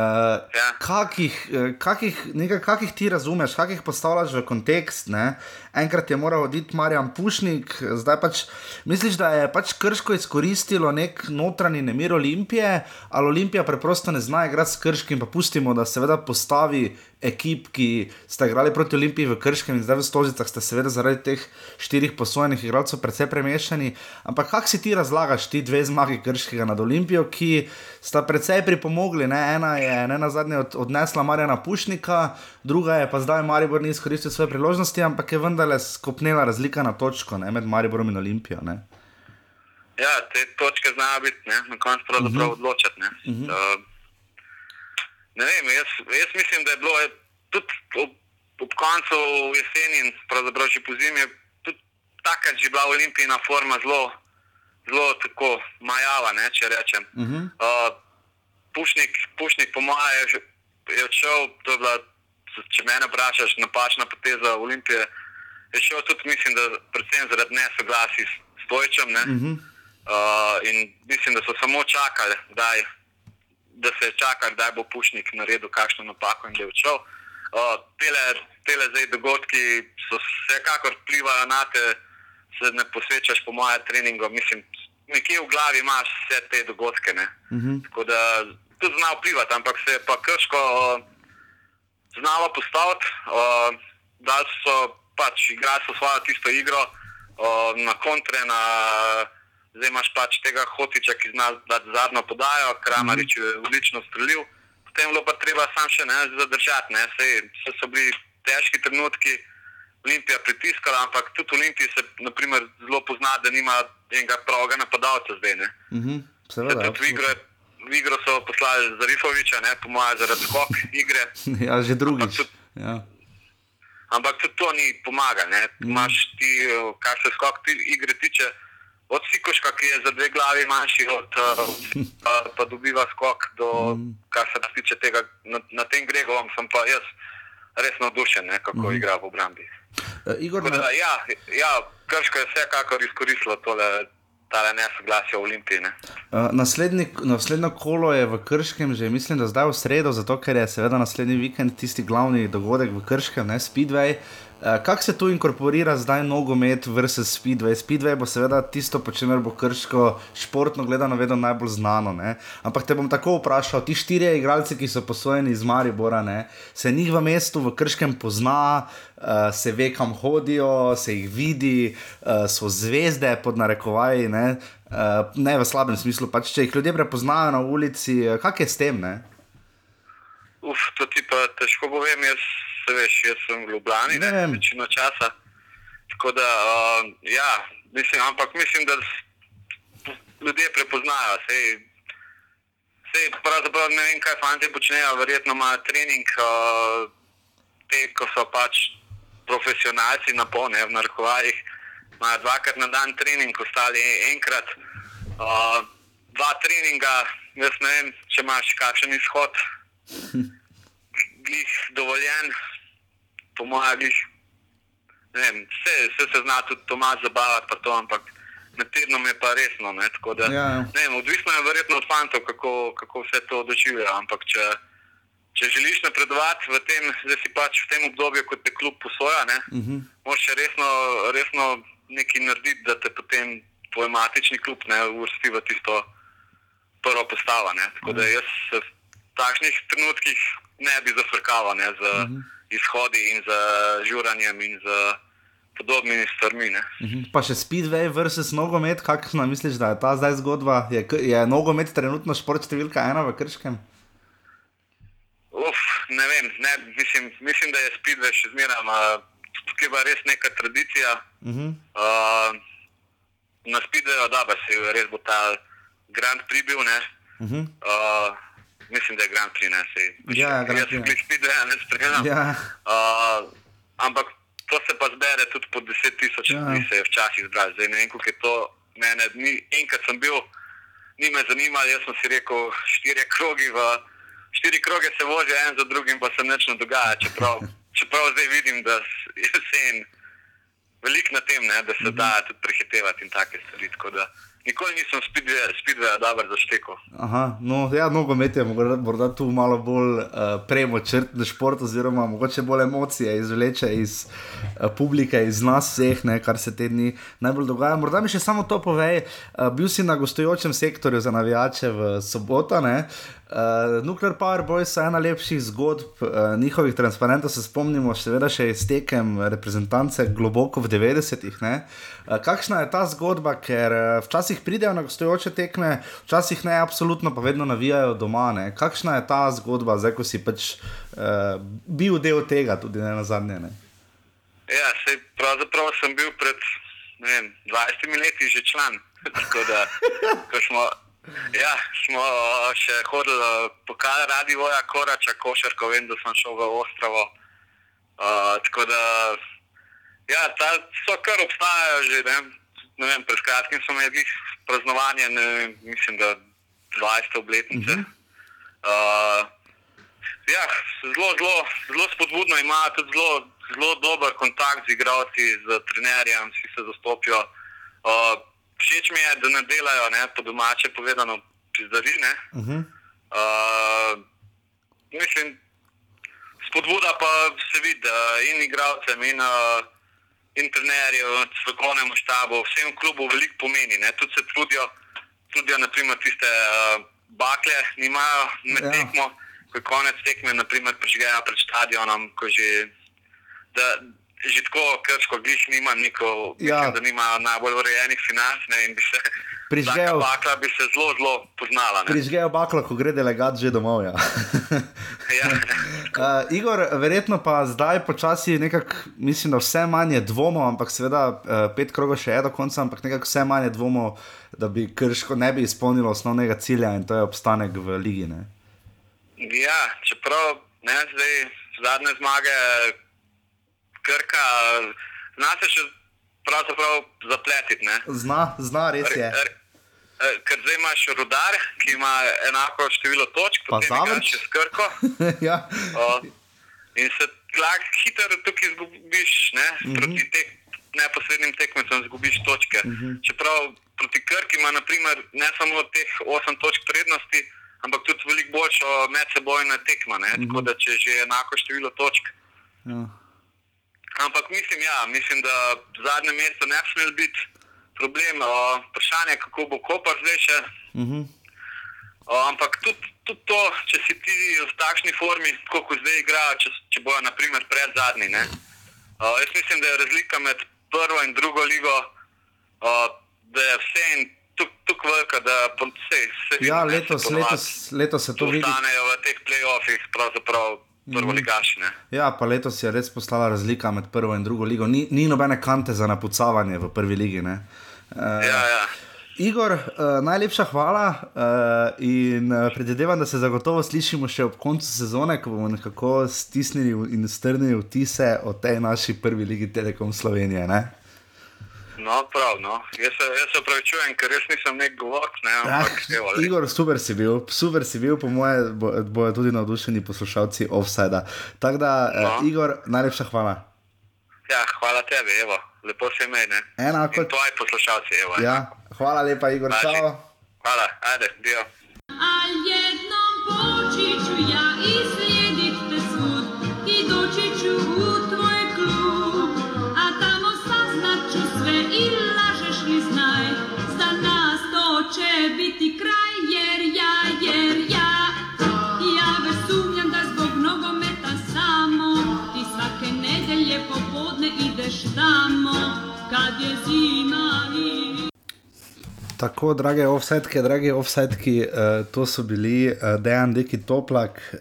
Ja. kakih, eh, kakih, nekaj, kakih ti razumeš, kakih postavljaš v kontekst? Ne? Enkrat je moral oditi Marjan Pušnik, zdaj pač misliš, da je pač Krško izkoristilo nek notranji nemir Olimpije, ali Olimpija preprosto ne zna igrati s Krškim, pa pustimo, da seveda postavi ekip, ki sta igrali proti Olimpiji v Krškem in zdaj v Stožicah ste seveda zaradi teh štirih posojenih igralcev precej premešani. Ampak kako si ti razlagaš ti dve zmagi Krškega nad Olimpijo, ki sta precej pripomogli? Ne? Ena je ne na zadnje od, odnesla Marjana Pušnika, druga je pa zdaj Maribor ni izkoristil svoje priložnosti, ampak je vendarle skopnela razlika na točko ne? med Mariborom in Olimpijo. Ne? Ja, te točke znajo biti, ne? na koncu pravzaprav uh -huh. odločati. Ne? Uh Mhm. -huh. uh, ne vem, jaz, jaz mislim, da je bilo je tudi ob, ob koncu jeseni in pravzaprav že po zimi, je tudi takrat že bila olimpijska forma zelo, zelo tako majava, ne, če rečem. Uh -huh. Uh, Pušnik, Pušnik, po mojem, je, je odšel, to je bila, če me vprašaš, napačna poteza Olimpije. Je šel tudi, mislim, da predvsem zaradi nesoglasij s Stojčem. Ne? Uh -huh. Uh, in mislim, da so samo čakali, daj, da se je čakal, kdaj bo Pušnik naredil kakšno napako in da je odšel. Uh, tele, tele zdaj dogodki so vsekakor vplivali na te, se ne posvečaš po mojem treningu. Mislim, nekje v glavi imaš vse te dogodke. Ne? Uh -huh. Tako da tudi zna vplivati, ampak se je pa krško uh, znalo postaviti. Uh, da so pač igrali svojo tisto igro uh, na kontre, na, zdaj imaš pač tega hotiča, ki zna dati zadnjo podajo, Kramarič je odlično strelil. Potem je bilo pa treba sam še ne zadržati. Ne. Sej, so, so bili težki trenutki, Olimpija pritiskala, ampak tudi Olimpija se naprimer, zelo pozna, da nima enega pravega napadalca zdaj. Ne. Uh -huh. Seveda. V igro, v igro so poslali Zarifoviča, ne, po mojem, zaradi skok igre. <laughs> Ja, že. Ampak Ja. Ampak tudi to ni pomaga. Ne. Imaš ti, eh, kar se skok ti igre tiče, od Sikoška, ki je za dve glavi manjši, od, uh, pa, pa dobiva skok, do, kar se tiče tega, na, na tem Gregovom sem pa jaz res navdušen, ne, kako mm. igra v obrambi. Uh, Igor, Da, ja, ja, Krško je vsekakor izkoristilo tole, tale nesoglasje v Olimpiji. Ne. Uh, naslednji, naslednjo kolo je v Krškem, že mislim, da zdaj v sredo, zato ker je seveda naslednji vikend tisti glavni dogodek v Krškem, ne Speedway. Uh, Kako se tu inkorporira zdaj nogomet versus Speedway? Speedway bo seveda tisto, po čemer bo Krško športno gledano vedno najbolj znano. Ne? Ampak te bom tako vprašal, ti štirje igralci, ki so posojeni iz Maribora, ne? se njih v mestu v Krškem pozna, uh, se ve, kam hodijo, se jih vidi, uh, so zvezde pod narekovaji. Ne? Uh, ne v slabem smislu, pač če jih ljudje prepoznajo na ulici, kak je s tem? Ne? Uf, to ti pa težko povem, jaz, se veš, jaz sem v Ljubljani, Ne ne, vem. večino časa. Tako da, uh, ja, mislim, ampak mislim, da ljudje prepoznajo. Sej, sej pravzaprav ne vem, kaj fanti počnejo, verjetno imajo trening, uh, te, ko so pač profesionalci na polne, v narekovajih, imajo dvakrat na dan trening, ostali enkrat. Uh, dva treninga, jaz ne vem, če imaš kakšen izhod, <laughs> glih dovoljen, po mojem, glih. Ne vem, vse, vse se zna tudi Tomas zabavati, pa to, ampak na tednu je pa resno. Ne, tako da, Ja. ne vem, odvisno je verjetno od fantov, kako, kako vse to doživljajo. Ampak če, če želiš napredovati v tem, da si pač v tem obdobju, kot te klub posoja, ne, uh -huh. moraš resno, resno nekaj narediti, da te potem tvoj matični klub ne uvrsti v tisto prvo postavo. Ne. Tako da jaz se v takšnih trenutkih ne bi zafrkaval ne, z uh -huh. izhodi in z žuranjem in z podobnimi stvarmi. Ne. Mhm. Pa še Speedway versus nogomet, kakšna misliš, da je ta zdaj zgodba? Je, je nogomet trenutno šport številka ena v Krškem? Uf, ne vem, ne, mislim, mislim, da je Speedway še zmeraj, uh, tukaj je res neka tradicija. Uh -huh. Uh, na Speedwayu, da pa se res bo ta Grand Prix bil. Ne? Uh -huh. Uh, mislim, da je Grand Prix, ne se. Ja, Grand Jaz Prix, sem ja. bil Speedway, ne spremljam. Ja. Uh, ampak to se pa zbere tudi po 10 tisoč Ja. ljudi, se je včasih zbralo. Zdaj ne vem, koliko je to. Mene, ni, enkrat sem bil, ni me zanimalo, jaz sem si rekel, štiri krogi v štiri kroge se vozijo en za drugim, pa se nič ne dogaja. Čeprav, <laughs> čeprav zdaj vidim, da je vse veliko na tem, ne, da se da tudi prehitevati in take stvari. Nikoli nisem spidveja dobro zaštekal. Aha, no, ja, nogomet je morda tu malo bolj uh, premočrten šport, oziroma mogoče bolj emocije izvleče iz uh, publike, iz nas vseh, ne, kar se te dni najbolj dogaja. Morda mi še samo to povej, uh, bil si na gostujočem sektorju za navijače v soboto. Uh, Uh, Nuclear Power Boys so ena lepših zgodb, uh, njihovih transparentov se spomnimo, seveda še iz tekem reprezentance globoko v 90-ih. Uh, kakšna je ta zgodba, ker uh, včasih pridejo na gostujoče tekme, včasih ne, absolutno pa vedno navijajo doma. Ne? Kakšna je ta zgodba, zdaj ko si pač uh, bil del tega, tudi ne na zadnje? Ne? Ja, sej, pravzaprav sem bil pred vem, 20 leti že član. <laughs> Tako da, ko smo. Ja, smo še hodili po kar radi voja, korača, košarko, vem, da sem šel v Ostrovo. Uh, tako da, ja, ta so kar obstajajo že, ne, ne vem, pred kratkim smo imeli praznovanje, ne, mislim, da 20 obletnice. Uh -huh. uh, ja, zelo, zelo, zelo spodbudno ima tudi zelo, zelo dober kontakt z igralci, z trenerjem, vsi se zastopijo. Uh, všeč mi je, da ne delajo ne, po domače povedano prizadine. Uh -huh. uh, mislim, spodbuda pa se vidi in igralcem, in, uh, in trenerjem, strokovnemu štabu, vsem klubu veliko pomeni. Ne. Tudi se trudijo, trudijo naprimer tiste uh, bakle, nimajo med ja. tekmo, ko je konec tekme, naprimer prižgejo pred stadionom, ko že. Da, že tako, krško, gliš nima neko, ja. mislim, da nima najbolj urejenih financ ne, in bi se prižgel. Bakla bi se zelo, zelo poznala. Prižgejo bakla, ko gre delegat že domov. Ja. <laughs> ja. <laughs> uh, Igor, verjetno pa zdaj počasi nekako, mislim, da vse manje dvomov, ampak seveda uh, pet krogov še je do konca, ampak nekako vse manje dvomov, da bi krško ne bi izpolnilo osnovnega cilja in to je obstanek v ligi. Ne? Ja, čeprav ne, zdaj zadnje zmage. Krka, zna se še pravzaprav zapletiti. Zna, zna, res je. R, r, ker zdaj imaš rudar, ki ima enako število točk, pa zdaj imaš še skrko. <laughs> ja. o, in se lahko hitro tukaj izgubiš, ne? mm -hmm. proti tek, neposrednim tekmecem izgubiš točke. Mm -hmm. Čeprav proti Krki ima naprimer, ne samo teh 8 točk prednosti, ampak tudi veliko boljšo medsebojno tekmo. Mm -hmm. Tako da če že enako število točk. Ja. Ampak mislim, ja, mislim, da zadnje mesto ne bi smel biti problem. O, vprašanje je, kako bo Koper zdaj še. Uh -huh. o, ampak tudi, tudi to, če si ti v takšni formi, kot zdaj igrajo, če, če bojo naprimer pred zadnji. O, jaz mislim, da je razlika med prvo in drugo ligo, o, da je vse in tukaj velika, da se vse. Ja, letos, letos, letos se to vidi. Ostanejo v teh playoffih, pravzaprav prvo ligašne. Ja, pa letos je res postala razlika med prvo in drugo ligo. Ni, ni nobene kante za napucavanje v prvi ligi. Uh, ja, ja. Igor, uh, najlepša hvala uh, in uh, predvidevam, da se zagotovo slišimo še ob koncu sezone, ko bomo nekako stisnili in strnili vtise o tej naši prvi ligi Telekom Slovenije. Ne? No, prav, no. Jaz se, jaz se upravičujem, ker res nisem nek govorc. Ne, ampak, ah, evo, Igor, super si bil, super si bil, po moje bojo bo tudi navdušeni poslušalci offside. Tako da, eh, no. eh, Igor, najlepša hvala. Ja, hvala tebi, evo. lepo se imej. Enako. Tvoji poslušalci, evo. Ja, hvala lepa, Igor. Hvala, ajde, dio. Ali jednom počiću ja izlijedit te to će biti kraj, jer ja, jer ja, ja već sumnjam da zbog nogometa samo, ti svake nedelje popodne ideš tamo, kad je zima i... Tako, drage offsetke, drage offsetki, uh, to so bili uh, Dejan Deki Toplak, uh,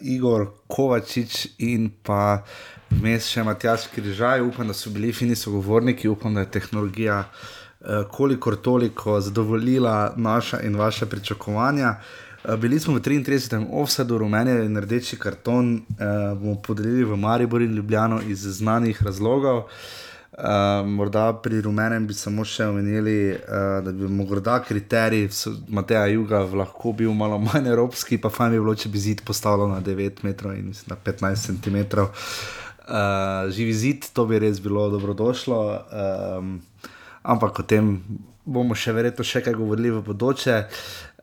Igor Kovačič in pa vmes še Matjaš Križaj. Upam, da so bili fini sogovorniki, upam, da je tehnologija uh, kolikor toliko zadovoljila naša in vaše pričakovanja. Uh, bili smo v 33. offsetu, rumeni in rdeči karton, uh, bomo podelili v Maribor in Ljubljano iz znanih razlogov. Uh, morda pri rumenem bi samo še omenili, uh, da bi morda kriterij Mateja Juga lahko bil malo manj evropski, pa fajn bi bilo, če bi zid postavljal na 9 metrov in mislim, na 15 cm. Uh, živi zid, to bi res bilo dobrodošlo. Um, ampak o tem bomo še verjetno še kaj govorili v bodoče.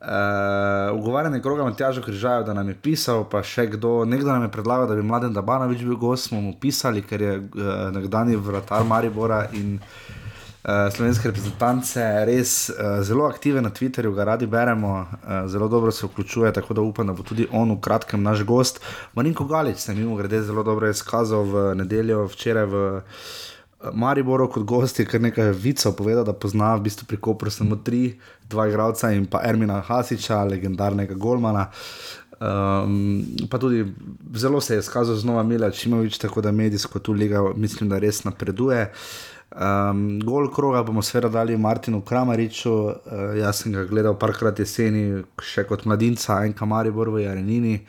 Uh, ugovarjanje kroga Matjaža Križaja, da nam je pisal, pa še kdo, nekdo nam je predlagal, da bi mladen Dabanovič bil gost, smo mu pisali, ker je uh, nekdani vratar Maribora in uh, slovenske reprezentance res uh, zelo aktiven na Twitterju, ga radi beremo, uh, zelo dobro se vključuje, tako da upam, da bo tudi on v kratkem naš gost. Marinko Galič se je mimo grede zelo dobro izkazal v nedeljo, včeraj v Mariboru kot gost je kar nekaj vicov povedal, da pozna v bistvu pri Kopru samo tri, dva igralca in pa Ermina Hasiča, legendarnega Golmana. Um, pa tudi zelo se je izkazal znova Mila Čimovič, tako da medijsko tu liga mislim, da res napreduje. Um, gol kroga bomo seveda dali Martinu Kramariču, uh, jaz sem ga gledal parkrat jeseni, še kot mladinca, enka Maribor v Jarenini.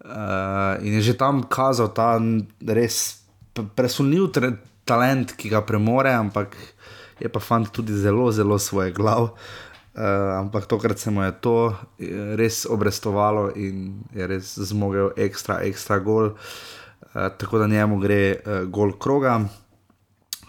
Uh, in je že tam kazal ta res presunljiv tre- talent, ki ga premore, ampak je pa fant tudi zelo, zelo svoje glav. Uh, ampak tokrat se mu je to eh, res obrestovalo in je res zmogel ekstra, ekstra gol. Uh, tako da njemu gre uh, gol kroga.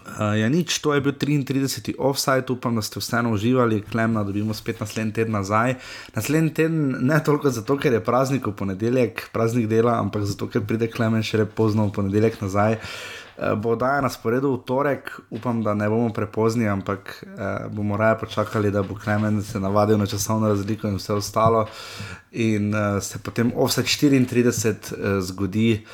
Uh, ja, nič, to je bil 33. offside, upam, da ste vseeno uživali, klemna, dobimo spet naslednji teden nazaj. Naslednji teden ne toliko zato, ker je praznik v ponedeljek, praznik dela, ampak zato, ker pride klemen še pozno v ponedeljek nazaj. Uh, bo oddaja na sporedu v torek, upam, da ne bomo prepozni, ampak uh, bomo raje počakali, da bo klemen se navadil na časovno razliko in vse ostalo. In uh, se potem offside 34 uh, zgodi.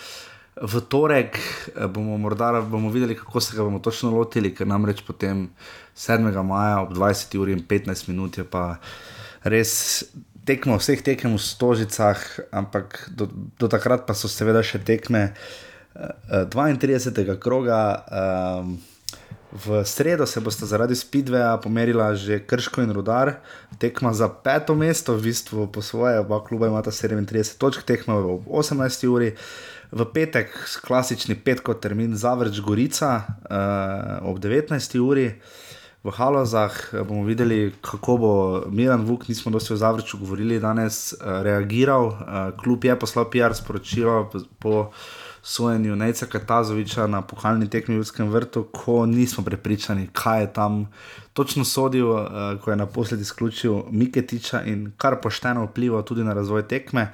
V torek eh, bomo morda bomo videli, kako se ga bomo točno lotili, ker namreč potem 7. maja ob 20. uri in 15 minut je pa res tekmo vseh tekem v Stožicah, ampak do, do takrat pa so seveda še tekme eh, eh, 32. kroga. Um, V sredo se bosta zaradi Speedwaya pomerila že Krško in Rudar, tekma za peto mesto, v bistvu po svoje, oba kluba imata 37 točk, tekma ob 18. uri. V petek, klasični petkov termin, Zavrč Gorica uh, ob 19. uri. V Halozah eh, bomo videli, kako bo Miran Vuk, nismo dosti o Zavrču govorili danes, uh, reagiral. Uh, klub je poslal PR sporočilo po, po sojenju Nejca Katazoviča na pokalni tekmi v Ljudskem vrtu, ko nismo prepričani, kaj je tam točno sodil, uh, ko je naposled izključil Miketiča in kar pošteno vplival tudi na razvoj tekme.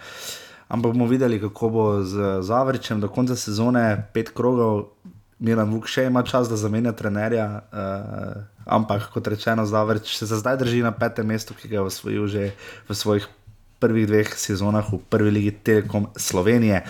Ampak bomo videli, kako bo z Zavrčem do konca sezone, pet krogov, Miran Vuk še ima čas, da zamenja trenerja. Uh, ampak kot rečeno, Zavrč se za zdaj drži na petem mestu, ki ga je osvojil že v svojih prvih dveh sezonah v prvi ligi Telekom Slovenije.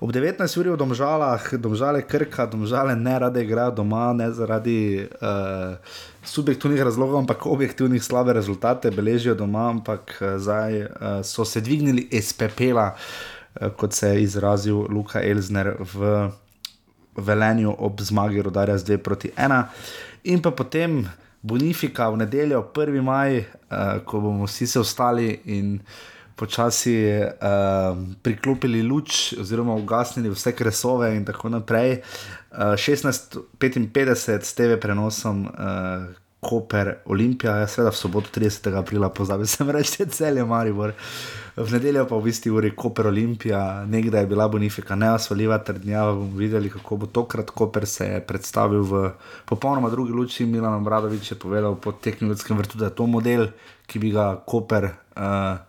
Ob 19. uri v Domžalah, Domžale Krka, Domžale ne rade igrajo doma, ne zaradi uh, subjektivnih razlogov, ampak objektivnih slabe rezultate beležijo doma, ampak uh, zdaj uh, so se dvignili iz pepela, uh, kot se je izrazil Luka Elzner v Velenju ob zmagi rodarja z 2 proti 1. In pa potem Bonifika v nedeljo, 1. maj, uh, ko bomo vsi se ostali in počasi uh, priklopili luč, oziroma ugasnili vse kresove in tako naprej. Uh, 16:55 s TV prenosom. Uh, Koper, Olimpija, ja, seveda v soboto 30. aprila, pozabil sem reči, <laughs> cel je Maribor. V nedeljo pa v isti uri Koper, Olimpija, nekdaj je bila Bonifika neosvaljiva trdnjava. bomo videli, kako bo tokrat Koper se je predstavil v popolnoma drugi luči. Milan Obradovič je povedal po Ljudskem vrtu, da je to model, ki bi ga Koper. Uh,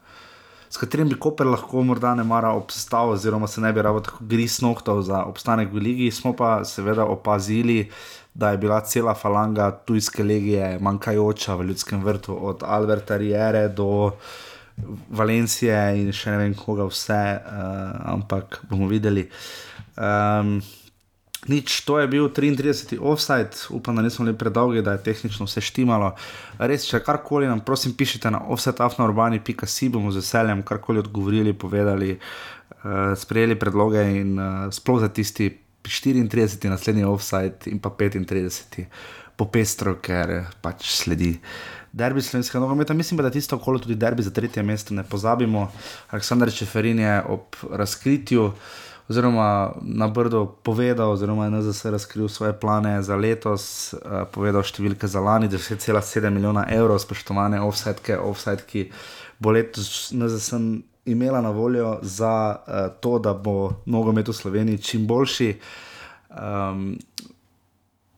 S katerim bi Koper lahko morda ne mara obstal, oziroma se ne bi rado tako gris nohtov za obstanek v ligi, smo pa seveda opazili, da je bila cela falanga tujske legije manjkajoča v ljudskem vrtu, od Alberta Riere do Valencije in še ne vem koga vse, uh, ampak bomo videli. Um, Nič, to je bil 33. offside, upam, da nismo bili predolgi, da je tehnično vse štimalo. Res, če karkoli nam, prosim, pišite na offsetafnourbani.si, bomo z veseljem karkoli odgovorili, povedali, uh, sprejeli predloge in uh, sploh za tisti 34. naslednji offside in pa 35. popestro, ker pač sledi. Derbi slovenskega nogometa, mislim, pa, da tisto okolo tudi derbi za tretje mesto, ne pozabimo. Aleksandr Čeferin je ob razkritju oziroma na Brdo povedal, oziroma je NZS razkril svoje plane za letos, uh, povedal številke za lani, 10,7 milijona evrov, spoštovane offsetke, offset, ki bo letos NZS imela na voljo za uh, to, da bo nogomet v Sloveniji čim boljši. Um,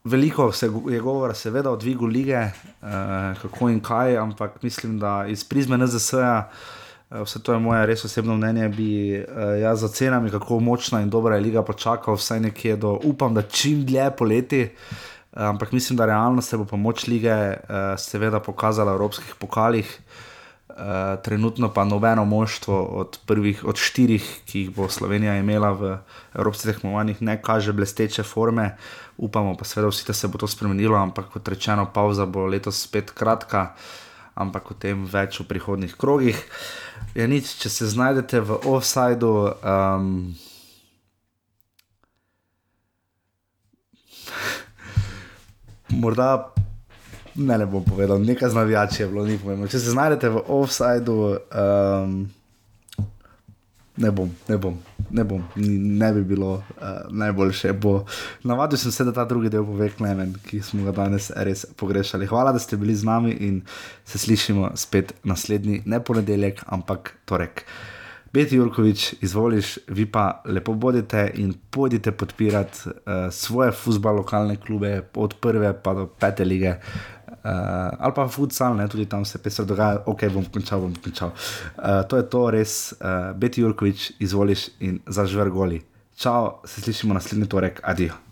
veliko se je govora, seveda, o dvigu lige, uh, kako in kaj, ampak mislim, da iz prizme NZS-a. Vse to je moje res osebno mnenje, bi uh, jaz za cenami, kako močna in dobra je liga počakal, vsaj nekje do, upam, da čim dlje poleti. Uh, ampak mislim, da realno se bo pomoč lige uh, seveda pokazala v evropskih pokalih. Uh, trenutno pa nobeno moštvo od prvih, od štirih, ki jih bo Slovenija imela v evropskih tekmovanjih, ne kaže blesteče forme. Upamo pa seveda vsi, da se bo to spremenilo, ampak kot rečeno, pauza bo letos spet kratka, ampak o tem več v prihodnih krogih. Uh, je nič, če se znajdete v offsajdu. Um, morda ne, ne bom povedal, nekaj znavijače je bilo, ni pomembno. Če se znajdete v offsajdu. Um, ne bom, ne bom, ne bom, ne bi bilo uh, najboljše. Bo. Navadil sem se, da ta drugi del pove Klemen, ki smo ga danes res pogrešali. Hvala, da ste bili z nami in se slišimo spet naslednji, ne ponedeljek, ampak torek. Beti Jurkovič, izvoliš, vi pa lepo bodite in pojdite podpirati uh, svoje futbal lokalne klube od prve pa do pete lige. Uh, ali pa futsal, ne, tudi tam se pesem dogaja, ok, bom končal, bom končal. Uh, to je to res, uh, Beti Jurkovič, izvoliš in zažver goli. Čau, se slišimo naslednji torek, adijo.